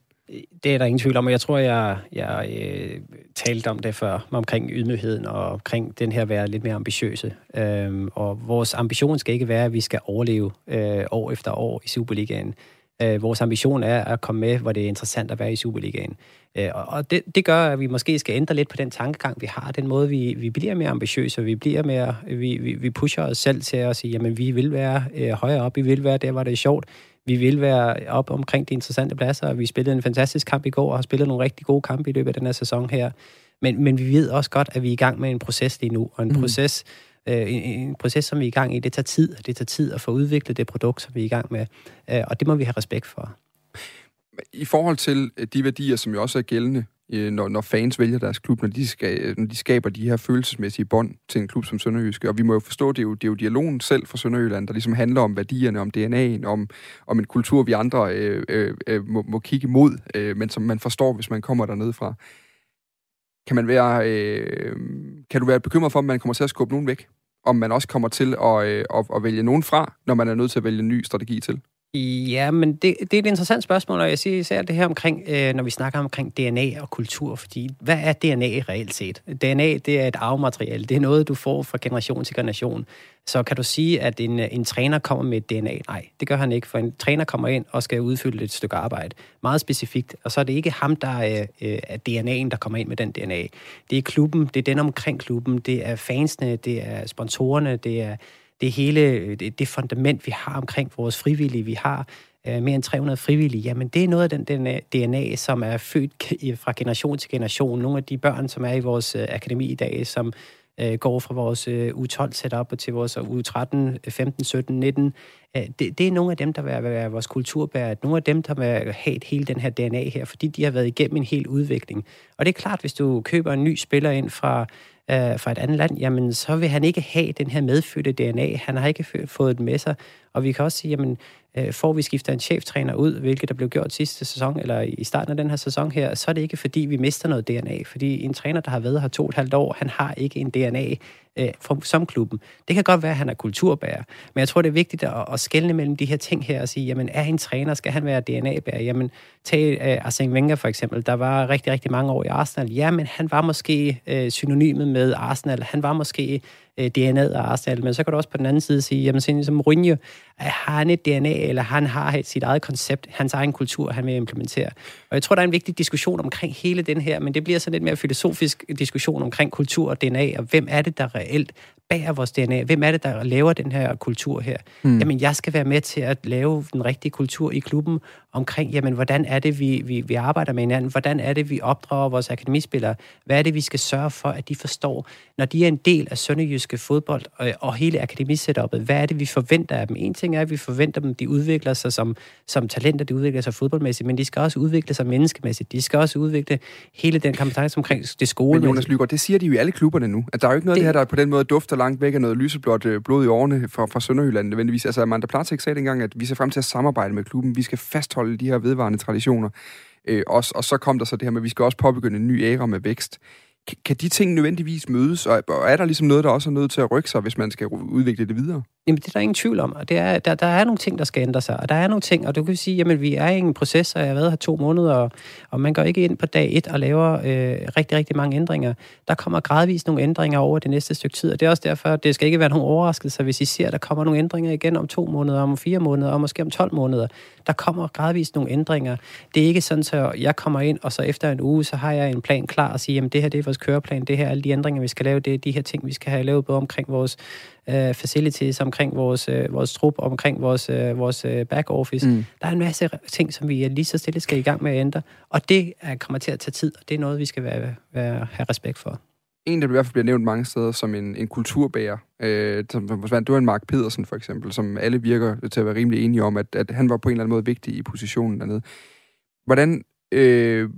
[SPEAKER 4] Det er der ingen tvivl om, og jeg tror, jeg, jeg øh, talte om det før, omkring ydmygheden og omkring den her være lidt mere ambitiøse. Øhm, og vores ambition skal ikke være, at vi skal overleve øh, år efter år i Superligaen. Øh, vores ambition er at komme med, hvor det er interessant at være i Superligaen. Øh, og det, det gør, at vi måske skal ændre lidt på den tankegang, vi har. Den måde, vi, vi bliver mere ambitiøse, vi bliver mere, vi, vi, vi pusher os selv til at sige, jamen vi vil være øh, højere op, vi vil være der, hvor det er sjovt. Vi vil være op omkring de interessante pladser. Vi spillede en fantastisk kamp i går, og har spillet nogle rigtig gode kampe i løbet af den her sæson her. Men, men vi ved også godt, at vi er i gang med en proces lige nu, og en mm. proces, øh, en, en proces, som vi er i gang i, det tager tid. Det tager tid at få udviklet det produkt, som vi er i gang med. Øh, og det må vi have respekt for.
[SPEAKER 1] I forhold til øh, de værdier, som jo også er gældende, øh, når, når fans vælger deres klub, når de, skal, øh, når de skaber de her følelsesmæssige bånd til en klub som Sønderjyske. Og vi må jo forstå, det er jo, det er jo dialogen selv fra Sønderjylland, der ligesom handler om værdierne, om DNA'en, om, om en kultur, vi andre øh, øh, øh må, må kigge mod, øh, men som man forstår, hvis man kommer dernede fra. Kan man være, øh, kan du være bekymret for, at man kommer til at skubbe nogen væk? Om man også kommer til at, øh, at, at vælge nogen fra, når man er nødt til at vælge en ny strategi til?
[SPEAKER 4] Ja, men det, det er et interessant spørgsmål, og jeg siger især det her omkring, øh, når vi snakker omkring DNA og kultur, fordi hvad er DNA reelt set? DNA, det er et arvemateriale, det er noget, du får fra generation til generation. Så kan du sige, at en, en træner kommer med et DNA? Nej, det gør han ikke, for en træner kommer ind og skal udfylde et stykke arbejde. Meget specifikt, og så er det ikke ham, der er, øh, er DNA'en, der kommer ind med den DNA. Det er klubben, det er den omkring klubben, det er fansene, det er sponsorerne, det er det hele, det, det fundament, vi har omkring vores frivillige, vi har øh, mere end 300 frivillige, jamen det er noget af den, den øh, DNA, som er født fra generation til generation. Nogle af de børn, som er i vores øh, akademi i dag, som øh, går fra vores øh, U12-setup til vores U13, 15, 17, 19. Øh, det, det er nogle af dem, der vil være vores kulturbærer. Nogle af dem, der vil have hele den her DNA her, fordi de har været igennem en hel udvikling. Og det er klart, hvis du køber en ny spiller ind fra øh, fra et andet land, jamen så vil han ikke have den her medfødte DNA. Han har ikke fået den med sig. Og vi kan også sige, jamen øh, får vi skifter en cheftræner ud, hvilket der blev gjort sidste sæson, eller i starten af den her sæson her, så er det ikke fordi, vi mister noget DNA. Fordi en træner, der har været her to og et halvt år, han har ikke en DNA øh, som klubben. Det kan godt være, at han er kulturbærer, men jeg tror, det er vigtigt at, at skelne mellem de her ting her og sige, jamen er en træner, skal han være DNA-bærer? Jamen tag øh, Arsene Wenger for eksempel, der var rigtig, rigtig mange år i Arsenal. Ja, men han var måske øh, synonymet med Arsenal. Han var måske øh, DNA'et af Arsenal, men så kan du også på den anden side sige, jamen sådan som Mourinho, har han et DNA, eller han har sit eget koncept, hans egen kultur, han vil implementere. Og jeg tror, der er en vigtig diskussion omkring hele den her, men det bliver sådan lidt mere filosofisk diskussion omkring kultur og DNA, og hvem er det, der reelt bærer vores DNA? Hvem er det, der laver den her kultur her? Mm. Jamen, jeg skal være med til at lave den rigtige kultur i klubben omkring, jamen, hvordan er det, vi, vi, vi arbejder med hinanden? Hvordan er det, vi opdrager vores akademispillere? Hvad er det, vi skal sørge for, at de forstår, når de er en del af sønderjyske fodbold og, og hele akademisætupet? Hvad er det, vi forventer af dem? En ting er, at vi forventer dem, de udvikler sig som, som talenter, de udvikler sig fodboldmæssigt, men de skal også udvikle sig menneskemæssigt. De skal også udvikle hele den kompetence omkring det skole.
[SPEAKER 1] Men Jonas Lygaard, det siger de jo i alle klubberne nu. At der er jo ikke noget det, af det her, der på den måde dufter langt væk af noget lyseblåt øh, blod i årene fra, fra Sønderjylland nødvendigvis. Altså, Amanda Platek sagde dengang, at vi ser frem til at samarbejde med klubben. Vi skal fastholde de her vedvarende traditioner. Øh, også, og så kom der så det her med, at vi skal også påbegynde en ny æra med vækst kan de ting nødvendigvis mødes, og er der ligesom noget, der også er nødt til at rykke sig, hvis man skal udvikle det videre?
[SPEAKER 4] Jamen, det er der ingen tvivl om. Og det er, der, der er nogle ting, der skal ændre sig. Og der er nogle ting, og du kan sige, jamen, vi er i en proces, og jeg har været her to måneder, og, og man går ikke ind på dag et og laver øh, rigtig, rigtig mange ændringer. Der kommer gradvist nogle ændringer over det næste stykke tid, og det er også derfor, det skal ikke være nogen overraskelse, hvis I ser, at der kommer nogle ændringer igen om to måneder, om fire måneder, og måske om 12 måneder. Der kommer gradvist nogle ændringer. Det er ikke sådan, at jeg kommer ind, og så efter en uge, så har jeg en plan klar og siger, jamen det her det er vores køreplan, det her er alle de ændringer, vi skal lave, det er de her ting, vi skal have lavet både omkring vores øh, facilities, omkring vores, øh, vores trup, omkring vores, øh, vores øh, back office. Mm. Der er en masse ting, som vi lige så stille skal i gang med at ændre, og det er, kommer til at tage tid, og det er noget, vi skal være, være, have respekt for.
[SPEAKER 1] En, der i hvert fald bliver nævnt mange steder som en, en kulturbærer, øh, som, det var en Mark Pedersen for eksempel, som alle virker til at være rimelig enige om, at, at han var på en eller anden måde vigtig i positionen dernede. Hvordan øh,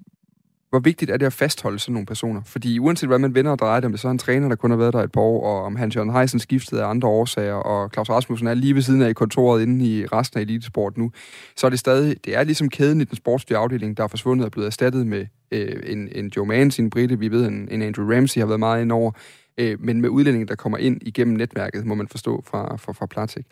[SPEAKER 1] hvor vigtigt er det at fastholde sådan nogle personer? Fordi uanset hvad man vender og drejer dem, det så er en træner, der kun har været der et par år, og om Hans Jørgen Heisen skiftede af andre årsager, og Claus Rasmussen er lige ved siden af i kontoret inde i resten af elitesport nu, så er det stadig, det er ligesom kæden i den sportslige afdeling, der er forsvundet og blevet erstattet med øh, en, en Joe Manns, en Britte, vi ved, en, en Andrew Ramsey har været meget ind over, øh, men med udlændinge, der kommer ind igennem netværket, må man forstå fra, fra, fra Platik.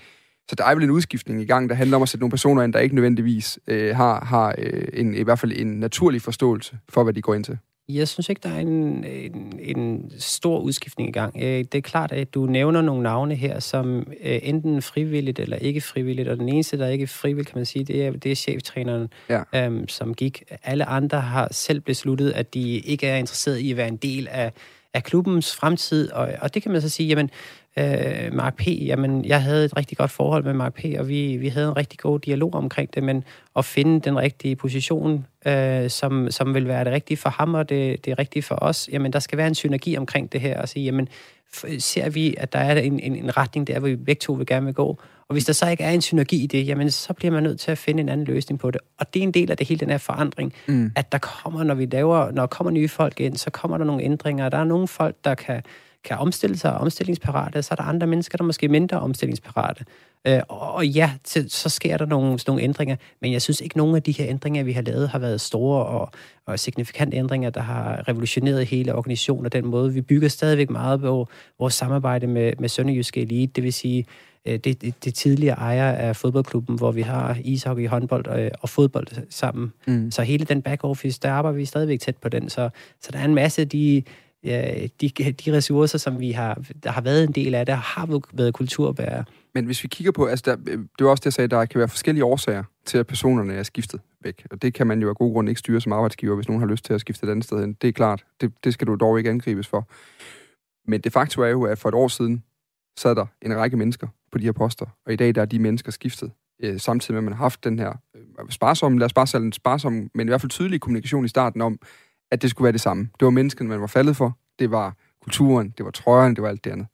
[SPEAKER 1] Så der er vel en udskiftning i gang, der handler om at sætte nogle personer ind, der ikke nødvendigvis øh, har, har øh, en, i hvert fald en naturlig forståelse for, hvad de går ind til.
[SPEAKER 4] Jeg synes ikke, der er en, en, en stor udskiftning i gang. Øh, det er klart, at du nævner nogle navne her, som øh, enten frivilligt eller ikke frivilligt, og den eneste, der er ikke frivilligt, kan man sige, det er, det er cheftræneren, ja. øhm, som gik. Alle andre har selv besluttet, at de ikke er interesseret i at være en del af, af klubbens fremtid, og, og det kan man så sige, jamen, øh, Mark P., jamen, jeg havde et rigtig godt forhold med Mark P., og vi, vi havde en rigtig god dialog omkring det, men at finde den rigtige position, øh, som, som vil være det rigtige for ham, og det, det rigtige for os, jamen, der skal være en synergi omkring det her, og sige, jamen, ser vi, at der er en, en, en retning der, hvor vi begge to vil gerne vil gå, og hvis der så ikke er en synergi i det, jamen så bliver man nødt til at finde en anden løsning på det. Og det er en del af det hele, den her forandring, mm. at der kommer, når vi laver, når der kommer nye folk ind, så kommer der nogle ændringer. Der er nogle folk, der kan kan omstille sig og omstillingsparate, så er der andre mennesker, der er måske mindre omstillingsparate. Øh, og ja, så sker der nogle, nogle ændringer, men jeg synes ikke, nogen af de her ændringer, vi har lavet, har været store og, og signifikante ændringer, der har revolutioneret hele organisationen og den måde. Vi bygger stadigvæk meget på vores samarbejde med, med Sønderjyske Elite, det vil sige øh, det, det, det tidligere ejer af fodboldklubben, hvor vi har ishockey, håndbold og, og fodbold sammen. Mm. Så hele den back office, der arbejder vi stadigvæk tæt på den. Så, så der er en masse af de ja, de, de ressourcer, som vi har, der har været en del af det, har været kulturbærere.
[SPEAKER 1] Men hvis vi kigger på, altså der, det var også det, jeg sagde, der kan være forskellige årsager til, at personerne er skiftet væk. Og det kan man jo af god grund ikke styre som arbejdsgiver, hvis nogen har lyst til at skifte et andet sted hen. Det er klart, det, det skal du dog ikke angribes for. Men det faktum er jo, at for et år siden sad der en række mennesker på de her poster, og i dag der er de mennesker skiftet. Øh, samtidig med, at man har haft den her øh, sparsomme, lad os bare sige sparsom, men i hvert fald tydelig kommunikation i starten om, at det skulle være det samme. Det var menneskene, man var faldet for. Det var kulturen, det var trøjen, det var alt det andet.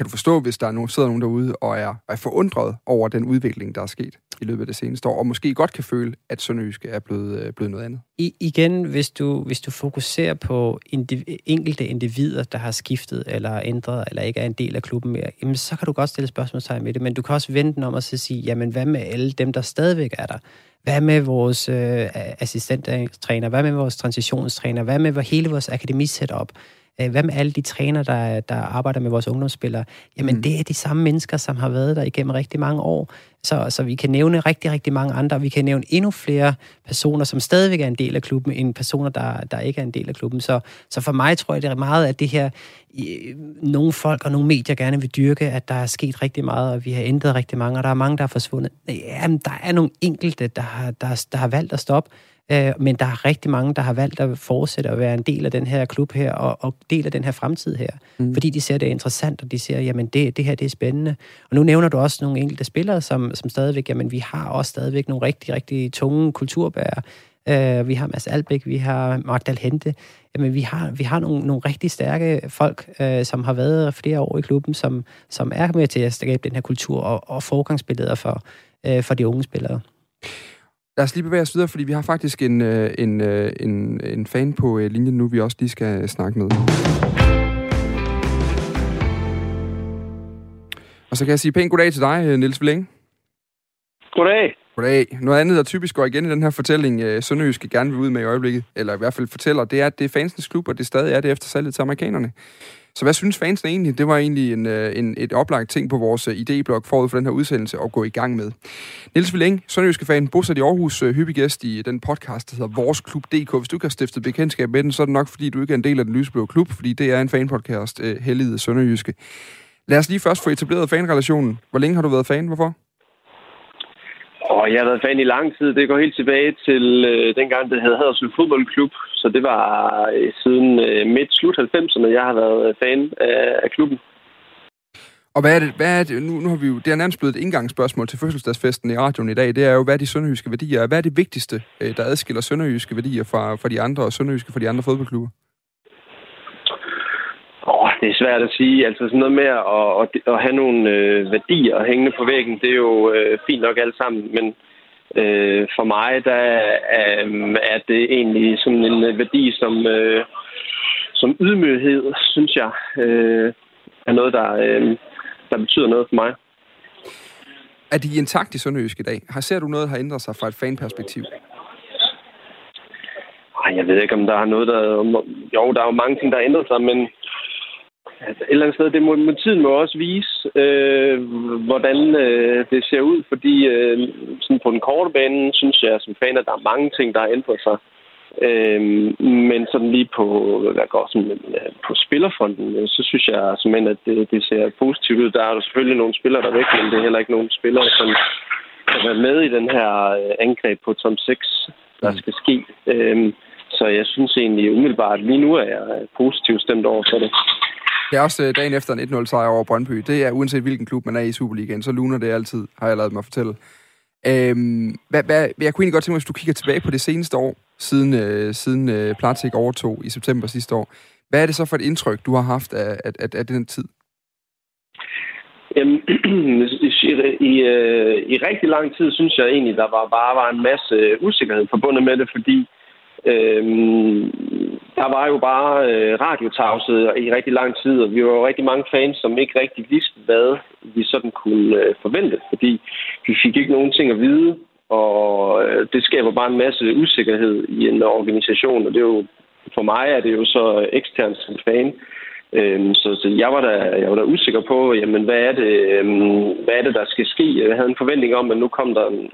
[SPEAKER 1] Kan du forstå, hvis der er nogen, sidder nogen derude og er, er forundret over den udvikling, der er sket i løbet af det seneste år, og måske godt kan føle, at Sønderjyske er blevet, øh, blevet noget andet?
[SPEAKER 4] I, igen, hvis du, hvis du fokuserer på indiv, enkelte individer, der har skiftet eller ændret, eller ikke er en del af klubben mere, jamen, så kan du godt stille spørgsmålstegn med det, men du kan også vente om og sige, jamen hvad med alle dem, der stadigvæk er der? Hvad med vores øh, assistenttræner? Hvad med vores transitionstræner? Hvad med hele vores akademisetup? op? Hvad med alle de træner, der, der arbejder med vores ungdomsspillere? Jamen, mm. det er de samme mennesker, som har været der igennem rigtig mange år. Så, så vi kan nævne rigtig, rigtig mange andre. Vi kan nævne endnu flere personer, som stadigvæk er en del af klubben, end personer, der, der ikke er en del af klubben. Så, så for mig tror jeg, det er meget af det her, nogle folk og nogle medier gerne vil dyrke, at der er sket rigtig meget, og vi har ændret rigtig mange, og der er mange, der er forsvundet. Jamen, der er nogle enkelte, der har, der, der har valgt at stoppe. Øh, men der er rigtig mange, der har valgt at fortsætte at være en del af den her klub her, og, og del af den her fremtid her. Mm. Fordi de ser, det er interessant, og de ser, jamen det, det her, det er spændende. Og nu nævner du også nogle enkelte spillere, som, som stadigvæk, jamen vi har også stadigvæk nogle rigtig, rigtig tunge kulturbærere. Uh, vi har Mads Albæk, vi har Magdal Hente. Jamen, vi har, vi har nogle, nogle rigtig stærke folk, uh, som har været flere år i klubben, som, som er med til at skabe den her kultur og, og forgangsbilleder for, uh, for de unge spillere.
[SPEAKER 1] Lad os lige bevæge os videre, fordi vi har faktisk en, øh, en, øh, en, en fan på øh, linjen nu, vi også lige skal snakke med. Og så kan jeg sige pænt goddag til dig, Niels Villeng.
[SPEAKER 7] Goddag.
[SPEAKER 1] Goddag. Noget andet, der typisk går igen i den her fortælling, Sønderjyske gerne vil ud med i øjeblikket, eller i hvert fald fortæller, det er, at det er fansens klub, og det stadig er det efter salget til amerikanerne. Så hvad synes fansene egentlig? Det var egentlig en, øh, en, et oplagt ting på vores øh, idéblok forud for den her udsendelse at gå i gang med. Niels Villeng, Sønderjyske fan, bosat i Aarhus, øh, hyppig gæst i den podcast, der hedder Vores Klub DK. Hvis du ikke har stiftet bekendtskab med den, så er det nok, fordi du ikke er en del af den lysblå klub, fordi det er en fanpodcast, Helligede Sønderjyske. Lad os lige først få etableret fanrelationen. Hvor længe har du været fan? Hvorfor?
[SPEAKER 7] Og jeg har været fan i lang tid. Det går helt tilbage til øh, dengang, det hed Haderslev Fodboldklub. Så det var øh, siden øh, midt-slut 90'erne, jeg har været øh, fan af, af klubben.
[SPEAKER 1] Og hvad er det, hvad er det nu, nu har vi jo, det er nærmest blevet et indgangsspørgsmål til fødselsdagsfesten i radioen i dag, det er jo, hvad er de sønderjyske værdier, hvad er det vigtigste, øh, der adskiller sønderjyske værdier fra, fra de andre, og sønderjyske fra de andre fodboldklubber?
[SPEAKER 7] Det er svært at sige. Altså sådan noget med at, at, at have nogle øh, værdier hængende på væggen, det er jo øh, fint nok alt sammen. Men øh, for mig, der er, er det egentlig sådan en værdi, som, øh, som ydmyghed, synes jeg, øh, er noget, der, øh, der betyder noget for mig.
[SPEAKER 1] Er de intakt i Sønderjysk i dag? Har Ser du noget, der har ændret sig fra et fanperspektiv?
[SPEAKER 7] Jeg ved ikke, om der er noget, der... Jo, der er jo mange ting, der har ændret sig, men Altså, et eller andet sted, det må, må tiden må også vise, øh, hvordan øh, det ser ud, fordi øh, sådan på den korte bane, synes jeg som fan, at der er mange ting, der har ændret sig. Øh, men sådan lige på, hvad går sådan, øh, på spillerfronten, øh, så synes jeg simpelthen, at det, det ser positivt ud. Der er selvfølgelig nogle spillere, der er væk, men det er heller ikke nogen spillere, som kan være med i den her øh, angreb på Tom 6, der mm. skal ske. Øh, så jeg synes egentlig umiddelbart, lige nu er jeg positivt stemt over for det.
[SPEAKER 1] Det er også øh, dagen efter en 1-0 sejr over Brøndby. Det er uanset hvilken klub man er i Superligaen, så luner det altid, har jeg lavet mig fortælle. Øhm, hvad, hvad, jeg kunne egentlig godt tænke mig, hvis du kigger tilbage på det seneste år, siden, øh, siden øh, Platik overtog i september sidste år. Hvad er det så for et indtryk, du har haft af, af, af, af den tid?
[SPEAKER 7] Jamen, i, i, øh, i rigtig lang tid synes jeg egentlig, der var bare var en masse øh, usikkerhed forbundet med det, fordi Øhm, der var jo bare øh, radiotavset i rigtig lang tid, og vi var jo rigtig mange fans, som ikke rigtig vidste, hvad vi sådan kunne øh, forvente, fordi vi fik ikke nogen ting at vide, og øh, det skaber bare en masse usikkerhed i en organisation, og det er jo, for mig er det jo så eksternt som fan. Øhm, så, så jeg var da jeg var da usikker på, jamen hvad er det, øhm, hvad er det der skal ske? Jeg havde en forventning om, at nu kom der en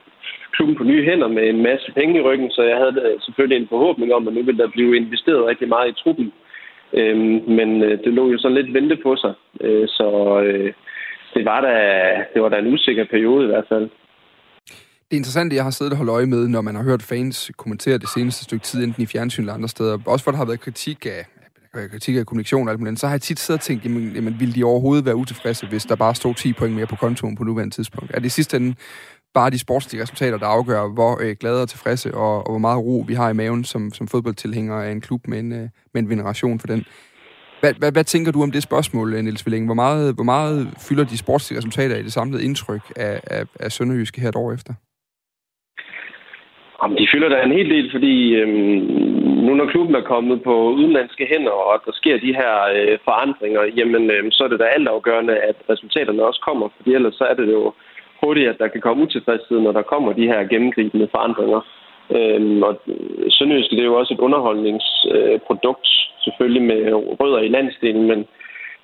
[SPEAKER 7] klubben på nye hænder med en masse penge i ryggen, så jeg havde selvfølgelig en forhåbning om, at nu ville der blive investeret rigtig meget i truppen. Øhm, men øh, det lå jo så lidt vente på sig, øh, så øh, det var da det var da en usikker periode i hvert fald.
[SPEAKER 1] Det er interessant, jeg har siddet og holdt øje med, når man har hørt fans kommentere det seneste stykke tid, enten i fjernsyn eller andre steder. Også hvor der har været kritik af, kritik af kommunikation og alt muligt, så har jeg tit siddet og tænkt, jamen, jamen ville de overhovedet være utilfredse, hvis der bare stod 10 point mere på kontoen på nuværende tidspunkt? Er det i sidste ende bare de sportslige resultater, der afgør, hvor øh, glade og tilfredse og, og hvor meget ro vi har i maven som, som fodboldtilhængere af en klub med en, øh, med en veneration for den. Hvad, hvad, hvad tænker du om det spørgsmål, øh, Niels Villing? Hvor meget, hvor meget fylder de sportslige resultater i det samlede indtryk af, af, af Sønderjyske her et år efter?
[SPEAKER 7] Om de fylder da en hel del, fordi øhm, nu når klubben er kommet på udenlandske hænder, og der sker de her øh, forandringer, jamen øhm, så er det da altafgørende, at resultaterne også kommer, fordi ellers så er det jo hurtigt, at der kan komme utilfredshed, når der kommer de her gennemgribende forandringer. Øhm, og Sønderjyske, det er jo også et underholdningsprodukt, selvfølgelig med rødder i landsdelen, men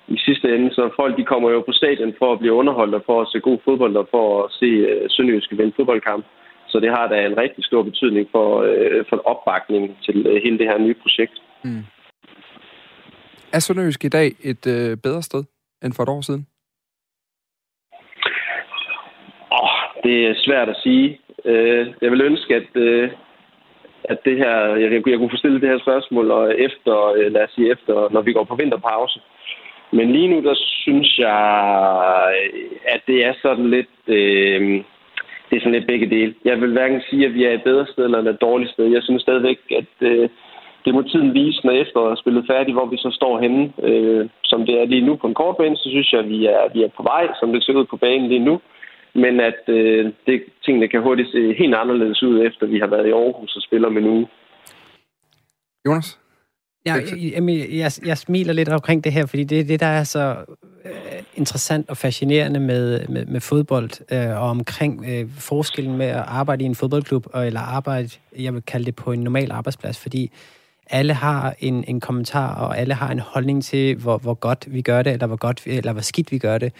[SPEAKER 7] i sidste ende, så folk de kommer jo på stadion for at blive underholdt og for at se god fodbold og for at se øh, Sønderjyske vinde fodboldkamp. Så det har da en rigtig stor betydning for, øh, for opbakningen til øh, hele det her nye projekt. Mm.
[SPEAKER 1] Er Sønderjysk i dag et øh, bedre sted end for et år siden?
[SPEAKER 7] Det er svært at sige. Øh, jeg vil ønske, at, øh, at det her, jeg, jeg kunne få stillet det her spørgsmål og efter, øh, lad os sige, efter, når vi går på vinterpause. Men lige nu, der synes jeg, at det er sådan lidt... Øh, det er sådan lidt begge dele. Jeg vil hverken sige, at vi er et bedre sted eller et dårligt sted. Jeg synes stadigvæk, at øh, det må tiden vise, når efteråret er spillet færdigt, hvor vi så står henne. Øh, som det er lige nu på en kort bane, så synes jeg, at vi er, vi er på vej, som det ser ud på banen lige nu. Men at øh, det, tingene kan hurtigt se helt anderledes ud, efter vi har været i Aarhus og spiller med nu.
[SPEAKER 1] Jonas?
[SPEAKER 4] Ja, jeg, jeg, jeg smiler lidt omkring det her, fordi det er det, der er så øh, interessant og fascinerende med, med, med fodbold, øh, og omkring øh, forskellen med at arbejde i en fodboldklub, og, eller arbejde, jeg vil kalde det på en normal arbejdsplads, fordi alle har en, en kommentar, og alle har en holdning til, hvor, hvor godt vi gør det, eller hvor, godt, eller hvor skidt vi gør det.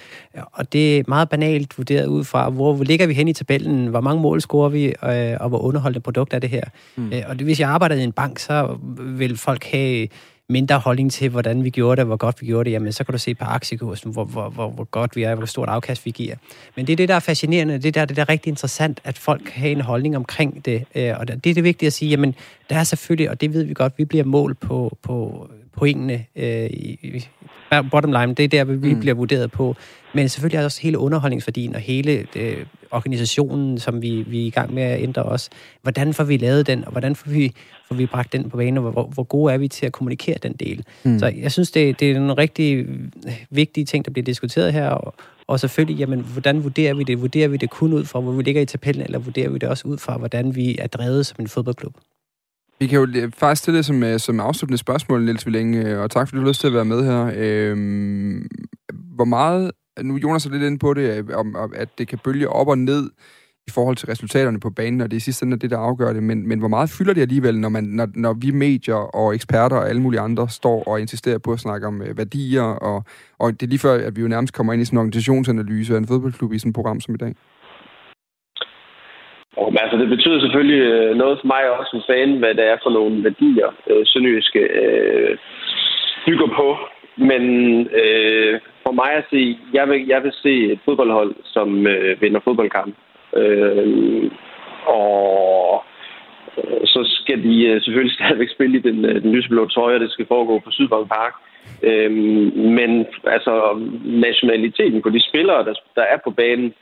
[SPEAKER 4] Og det er meget banalt vurderet ud fra, hvor, hvor ligger vi hen i tabellen, hvor mange mål scorer vi, øh, og hvor underholdende produkt er det her. Mm. Øh, og det, hvis jeg arbejder i en bank, så vil folk have mindre holdning til, hvordan vi gjorde det, hvor godt vi gjorde det, jamen så kan du se på aktiekursen, hvor, hvor, hvor, hvor godt vi er, hvor stort afkast vi giver. Men det er det, der er fascinerende, det der, det der er rigtig interessant, at folk har en holdning omkring det. Øh, og det er det vigtige at sige, jamen der er selvfølgelig, og det ved vi godt, vi bliver mål på, på pointene øh, i, bottom line, det er der, vi mm. bliver vurderet på. Men selvfølgelig er også hele underholdningsværdien og hele øh, organisationen, som vi, vi er i gang med at ændre os. Hvordan får vi lavet den, og hvordan får vi, får vi bragt den på banen, og hvor, hvor gode er vi til at kommunikere den del. Mm. Så jeg synes, det, det er en rigtig vigtige ting, der bliver diskuteret her, og, og selvfølgelig, jamen, hvordan vurderer vi det? Vurderer vi det kun ud fra, hvor vi ligger i tabellen, eller vurderer vi det også ud fra, hvordan vi er drevet som en fodboldklub?
[SPEAKER 1] Vi kan jo faktisk stille det som, øh, som afsluttende spørgsmål, Niels Villing, øh, og tak fordi du har lyst til at være med her. Øhm, hvor meget, nu Jonas er lidt inde på det, om, om, at det kan bølge op og ned i forhold til resultaterne på banen, og det er sidst ende det, der afgør det, men, men hvor meget fylder det alligevel, når, man, når, når vi medier og eksperter og alle mulige andre står og insisterer på at snakke om øh, værdier, og, og det er lige før, at vi jo nærmest kommer ind i sådan en organisationsanalyse af en fodboldklub i sådan et program som i dag?
[SPEAKER 7] Og, altså, det betyder selvfølgelig øh, noget for mig også som fan, hvad det er for nogle værdier, øh, Sønderjyske øh, bygger på. Men øh, for mig at se, jeg vil, jeg vil se et fodboldhold, som øh, vinder fodboldkamp. Øh, og øh, så skal de øh, selvfølgelig stadigvæk spille i den, øh, den lyseblå trøje, og det skal foregå på Sydbank Park. Øh, men altså nationaliteten på de spillere, der, der er på banen,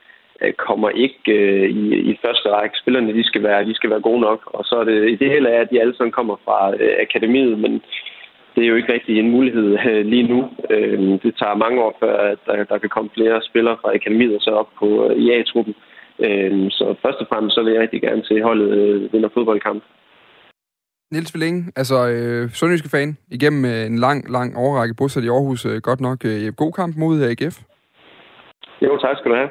[SPEAKER 7] Øh, kommer ikke øh, i, i første række. Spillerne de skal, være, de skal være gode nok, og så er det i det hele er, at de alle sammen kommer fra øh, akademiet, men det er jo ikke rigtig en mulighed øh, lige nu. Øh, det tager mange år før, at der, der kan komme flere spillere fra akademiet og så op på øh, IA-truppen. Øh, så først og fremmest så vil jeg rigtig gerne se holdet øh, vinder fodboldkamp.
[SPEAKER 1] Niels Villing, altså øh, Sønderjyske fan, igennem øh, en lang, lang overrække bosat i Aarhus, øh, godt nok øh, god kamp mod AGF.
[SPEAKER 7] Jo, tak skal du have.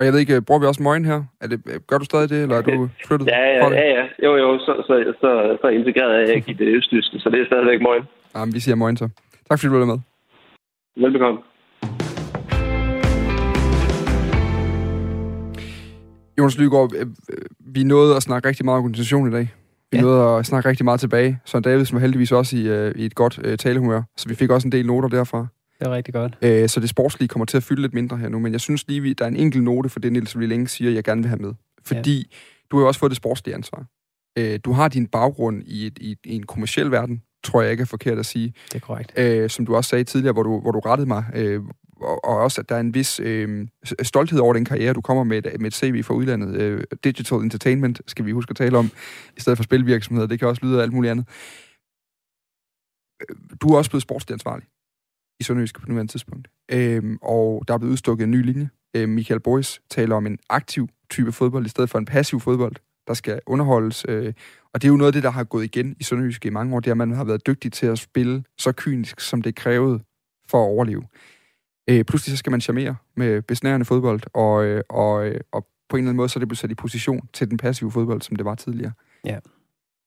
[SPEAKER 1] Og jeg ved ikke, bruger vi også møgen her? Er det, gør du stadig det, eller er du flyttet
[SPEAKER 7] ja, ja,
[SPEAKER 1] fra det?
[SPEAKER 7] Ja, ja. Jo, jo, så, så, så, så integreret er jeg i det østtyske, så det er stadigvæk møgen.
[SPEAKER 1] Jamen, vi siger møgen så. Tak fordi du var med.
[SPEAKER 7] Velbekomme.
[SPEAKER 1] Jonas Lygaard, øh, øh, vi nåede at snakke rigtig meget om organisation i dag. Vi ja. nåede at snakke rigtig meget tilbage. Så Davidsen var heldigvis også i, øh, i et godt talehumør, så vi fik også en del noter derfra.
[SPEAKER 4] Det er rigtig godt.
[SPEAKER 1] Øh, så det sportslige kommer til at fylde lidt mindre her nu, men jeg synes lige, der er en enkelt note for det, Niels længe siger, jeg gerne vil have med. Fordi ja. du har jo også fået det sportslige ansvar. Øh, du har din baggrund i, et, i, i en kommersiel verden, tror jeg ikke er forkert at sige.
[SPEAKER 4] Det er korrekt.
[SPEAKER 1] Øh, som du også sagde tidligere, hvor du, hvor du rettede mig, øh, og, og også, at der er en vis øh, stolthed over den karriere, du kommer med, med et CV fra udlandet. Øh, digital entertainment skal vi huske at tale om, i stedet for spilvirksomheder. Det kan også lyde af alt muligt andet. Øh, du er også blevet sportslig ansvarlig i Sønderjysk på nuværende tidspunkt. Øhm, og der er blevet udstukket en ny linje. Øhm, Michael Boris taler om en aktiv type fodbold i stedet for en passiv fodbold, der skal underholdes. Øh, og det er jo noget af det, der har gået igen i Sønderjysk i mange år, det er, at man har været dygtig til at spille så kynisk, som det krævede for at overleve. Øh, pludselig så skal man charmere med besnærende fodbold, og, øh, og, øh, og på en eller anden måde, så er det blevet sat i position til den passive fodbold, som det var tidligere.
[SPEAKER 4] Ja.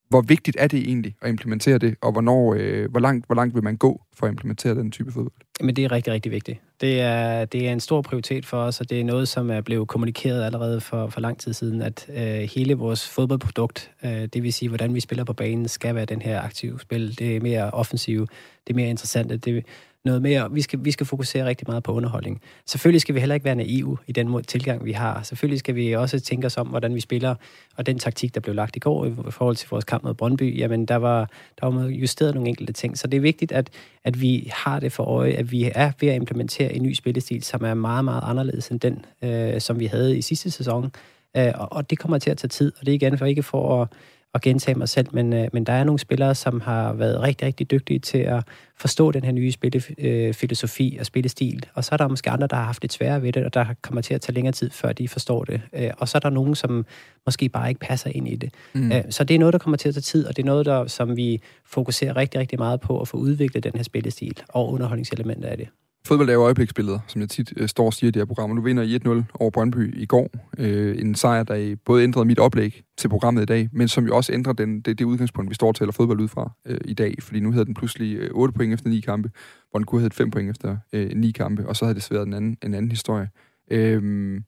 [SPEAKER 1] Hvor vigtigt er det egentlig at implementere det, og hvornår, øh, hvor, langt, hvor langt vil man gå for at implementere den type fodbold?
[SPEAKER 4] Men det er rigtig, rigtig vigtigt. Det er, det er en stor prioritet for os, og det er noget, som er blevet kommunikeret allerede for, for lang tid siden, at øh, hele vores fodboldprodukt, øh, det vil sige, hvordan vi spiller på banen, skal være den her aktive spil. Det er mere offensiv, det er mere interessant. Det, noget mere. Vi skal, vi skal fokusere rigtig meget på underholdning. Selvfølgelig skal vi heller ikke være naive i den måde, tilgang, vi har. Selvfølgelig skal vi også tænke os om, hvordan vi spiller, og den taktik, der blev lagt i går i forhold til vores kamp mod Brøndby, jamen der var, der var justeret nogle enkelte ting. Så det er vigtigt, at, at vi har det for øje, at vi er ved at implementere en ny spillestil, som er meget, meget anderledes end den, øh, som vi havde i sidste sæson. Øh, og, og det kommer til at tage tid, og det er igen for ikke for at at gentage mig selv, men, øh, men der er nogle spillere, som har været rigtig, rigtig dygtige til at forstå den her nye spillefilosofi og spillestil, og så er der måske andre, der har haft lidt sværere ved det, og der kommer til at tage længere tid, før de forstår det. Øh, og så er der nogen, som måske bare ikke passer ind i det. Mm. Øh, så det er noget, der kommer til at tage tid, og det er noget, der, som vi fokuserer rigtig, rigtig meget på at få udviklet den her spillestil og underholdningselementer af det.
[SPEAKER 1] Fodbold er jo øjebliksbilleder, som jeg tit øh, står og siger i det her program. Nu vinder I 1-0 over Brøndby i går. Øh, en sejr, der både ændrede mit oplæg til programmet i dag, men som jo også ændrer den, det, det udgangspunkt, vi står til at fodbold ud fra øh, i dag. Fordi nu hedder den pludselig øh, 8 point efter 9 kampe, hvor den kunne have 5 point efter øh, 9 kampe, og så havde det været en anden, en anden historie. Øh,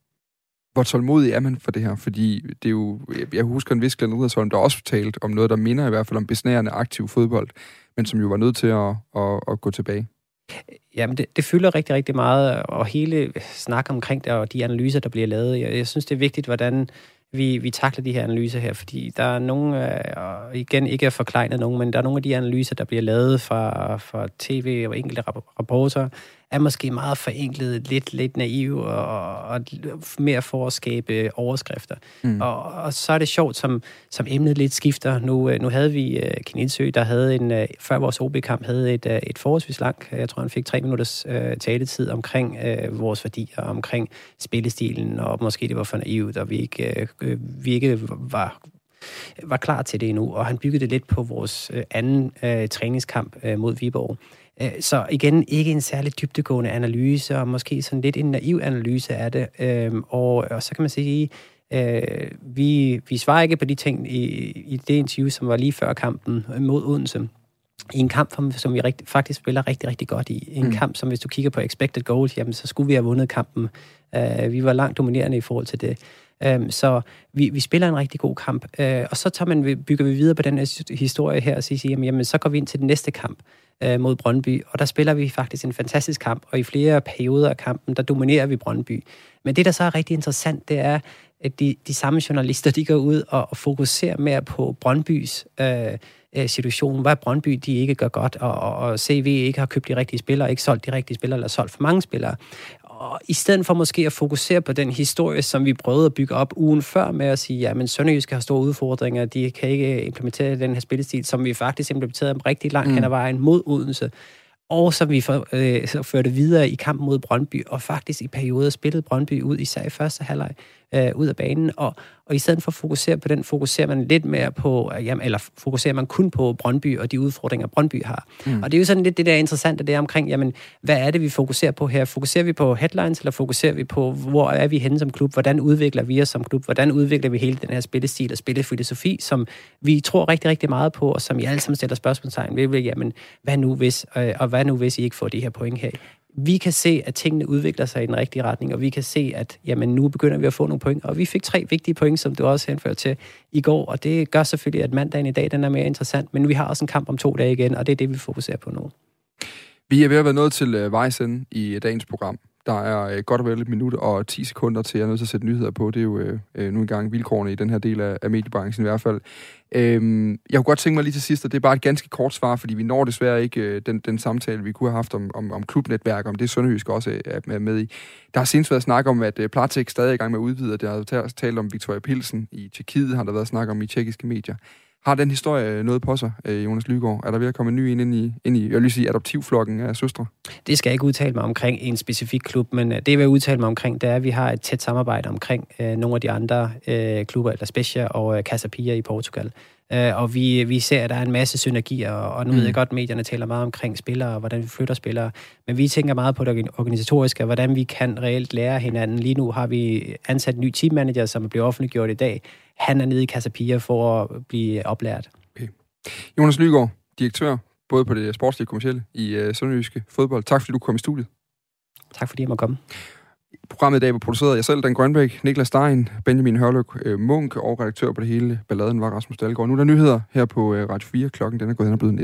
[SPEAKER 1] hvor tålmodig er man for det her? Fordi det er jo, jeg husker en vis Glenn Riddersholm, der også talte om noget, der minder i hvert fald om besnærende aktiv fodbold, men som jo var nødt til at, at, at gå tilbage.
[SPEAKER 4] Jamen, det, det fylder rigtig, rigtig meget, og hele snak omkring det, og de analyser, der bliver lavet. Jeg, jeg synes, det er vigtigt, hvordan vi, vi takler de her analyser her, fordi der er nogle, øh, og igen ikke at forklejne nogen, men der er nogle af de analyser, der bliver lavet fra, fra tv og enkelte rapporter, er måske meget forenklet, lidt, lidt naiv og, og mere for at skabe overskrifter. Mm. Og, og så er det sjovt, som, som emnet lidt skifter. Nu, øh, nu havde vi uh, Keninsø, der havde en, uh, før vores OB-kamp, havde et, uh, et forholdsvis langt, jeg tror han fik tre minutters uh, taletid omkring uh, vores værdier, omkring spillestilen, og måske det var for naivt, og vi ikke, uh, vi ikke var var klar til det endnu, og han byggede det lidt på vores anden uh, træningskamp uh, mod Viborg. Øh, så igen, ikke en særlig dybtegående analyse, og måske sådan lidt en naiv analyse af det. Øhm, og, og så kan man sige, øh, vi, vi svarer ikke på de ting i, i det interview, som var lige før kampen mod Odense. I en kamp, som vi rigtig, faktisk spiller rigtig, rigtig godt i. En mm. kamp, som hvis du kigger på expected goals, jamen så skulle vi have vundet kampen. Uh, vi var langt dominerende i forhold til det. Um, så vi, vi spiller en rigtig god kamp. Uh, og så tager man, bygger vi videre på den her historie her og siger, jamen, jamen så går vi ind til den næste kamp øh, mod Brøndby, og der spiller vi faktisk en fantastisk kamp, og i flere perioder af kampen, der dominerer vi Brøndby. Men det, der så er rigtig interessant, det er, at de, de samme journalister, de går ud og, og fokuserer mere på Brøndbys øh, øh situation. Hvad Brøndby, de ikke gør godt, og, og, og CV ikke har købt de rigtige spillere, ikke solgt de rigtige spillere, eller solgt for mange spillere. Og i stedet for måske at fokusere på den historie, som vi prøvede at bygge op ugen før med at sige, at ja, Sønderjysk har store udfordringer, de kan ikke implementere den her spillestil, som vi faktisk implementerede rigtig langt mm. hen ad vejen mod Odense og som vi for, øh, så førte videre i kampen mod Brøndby, og faktisk i perioder spillede Brøndby ud, især i første halvleg, øh, ud af banen, og, og i stedet for at fokusere på den, fokuserer man lidt mere på, øh, jamen, eller fokuserer man kun på Brøndby og de udfordringer, Brøndby har. Mm. Og det er jo sådan lidt det der interessante, det er omkring, jamen, hvad er det, vi fokuserer på her? Fokuserer vi på headlines, eller fokuserer vi på, hvor er vi henne som klub? Hvordan udvikler vi os som klub? Hvordan udvikler vi hele den her spillestil og spillefilosofi, som vi tror rigtig, rigtig meget på, og som I alle sammen stiller spørgsmålstegn ved, jamen, hvad nu hvis, øh, og hvad nu hvis I ikke får de her point her? Vi kan se, at tingene udvikler sig i den rigtige retning, og vi kan se, at jamen, nu begynder vi at få nogle point. Og vi fik tre vigtige point, som du også henførte til i går, og det gør selvfølgelig, at mandagen i dag den er mere interessant, men vi har også en kamp om to dage igen, og det er det, vi fokuserer på nu.
[SPEAKER 1] Vi er ved at være nået til øh, vejs ende i øh, dagens program. Der er øh, godt og vel et minut og 10 sekunder til, at jeg er nødt til at sætte nyheder på. Det er jo øh, øh, nu engang vilkårene i den her del af, af mediebranchen i hvert fald. Øhm, jeg kunne godt tænke mig lige til sidst, og det er bare et ganske kort svar, fordi vi når desværre ikke øh, den, den samtale, vi kunne have haft om, om, om klubnetværk, om det Sønderjysk også øh, er, er med i. Der har senest været snak om, at øh, Platek stadig er i gang med at udvide, og der har talt om Victoria Pilsen i Tjekkiet, har der været snak om i tjekkiske medier. Har den historie noget på sig, øh, Jonas Lygaard? Er der ved at komme en ny ind i, ind i jeg vil sige, adoptivflokken af søstre?
[SPEAKER 4] Det skal jeg ikke udtale mig omkring en specifik klub, men øh, det, jeg vil udtale mig omkring, det er, at vi har et tæt samarbejde omkring øh, nogle af de andre øh, klubber, eller Spezia og øh, Casapia i Portugal. Øh, og vi, vi ser, at der er en masse synergier, og nu mm. ved jeg godt, at medierne taler meget omkring spillere, og hvordan vi flytter spillere, men vi tænker meget på det organisatoriske, og hvordan vi kan reelt lære hinanden. Lige nu har vi ansat en ny teammanager, som er blevet offentliggjort i dag. Han er nede i Casapia for at blive oplært. Okay.
[SPEAKER 1] Jonas Lygaard, direktør både på det sportslige og kommercielle i uh, Sønderjyske Fodbold. Tak fordi du kom i studiet.
[SPEAKER 4] Tak fordi jeg måtte komme.
[SPEAKER 1] Programmet i dag var produceret af jeg selv, Dan Grønbæk, Niklas Stein, Benjamin Hørløk øh, Munk og redaktør på det hele. Balladen var Rasmus Dahlgaard. Nu er der nyheder her på øh, Radio 4. Klokken den er gået hen og blevet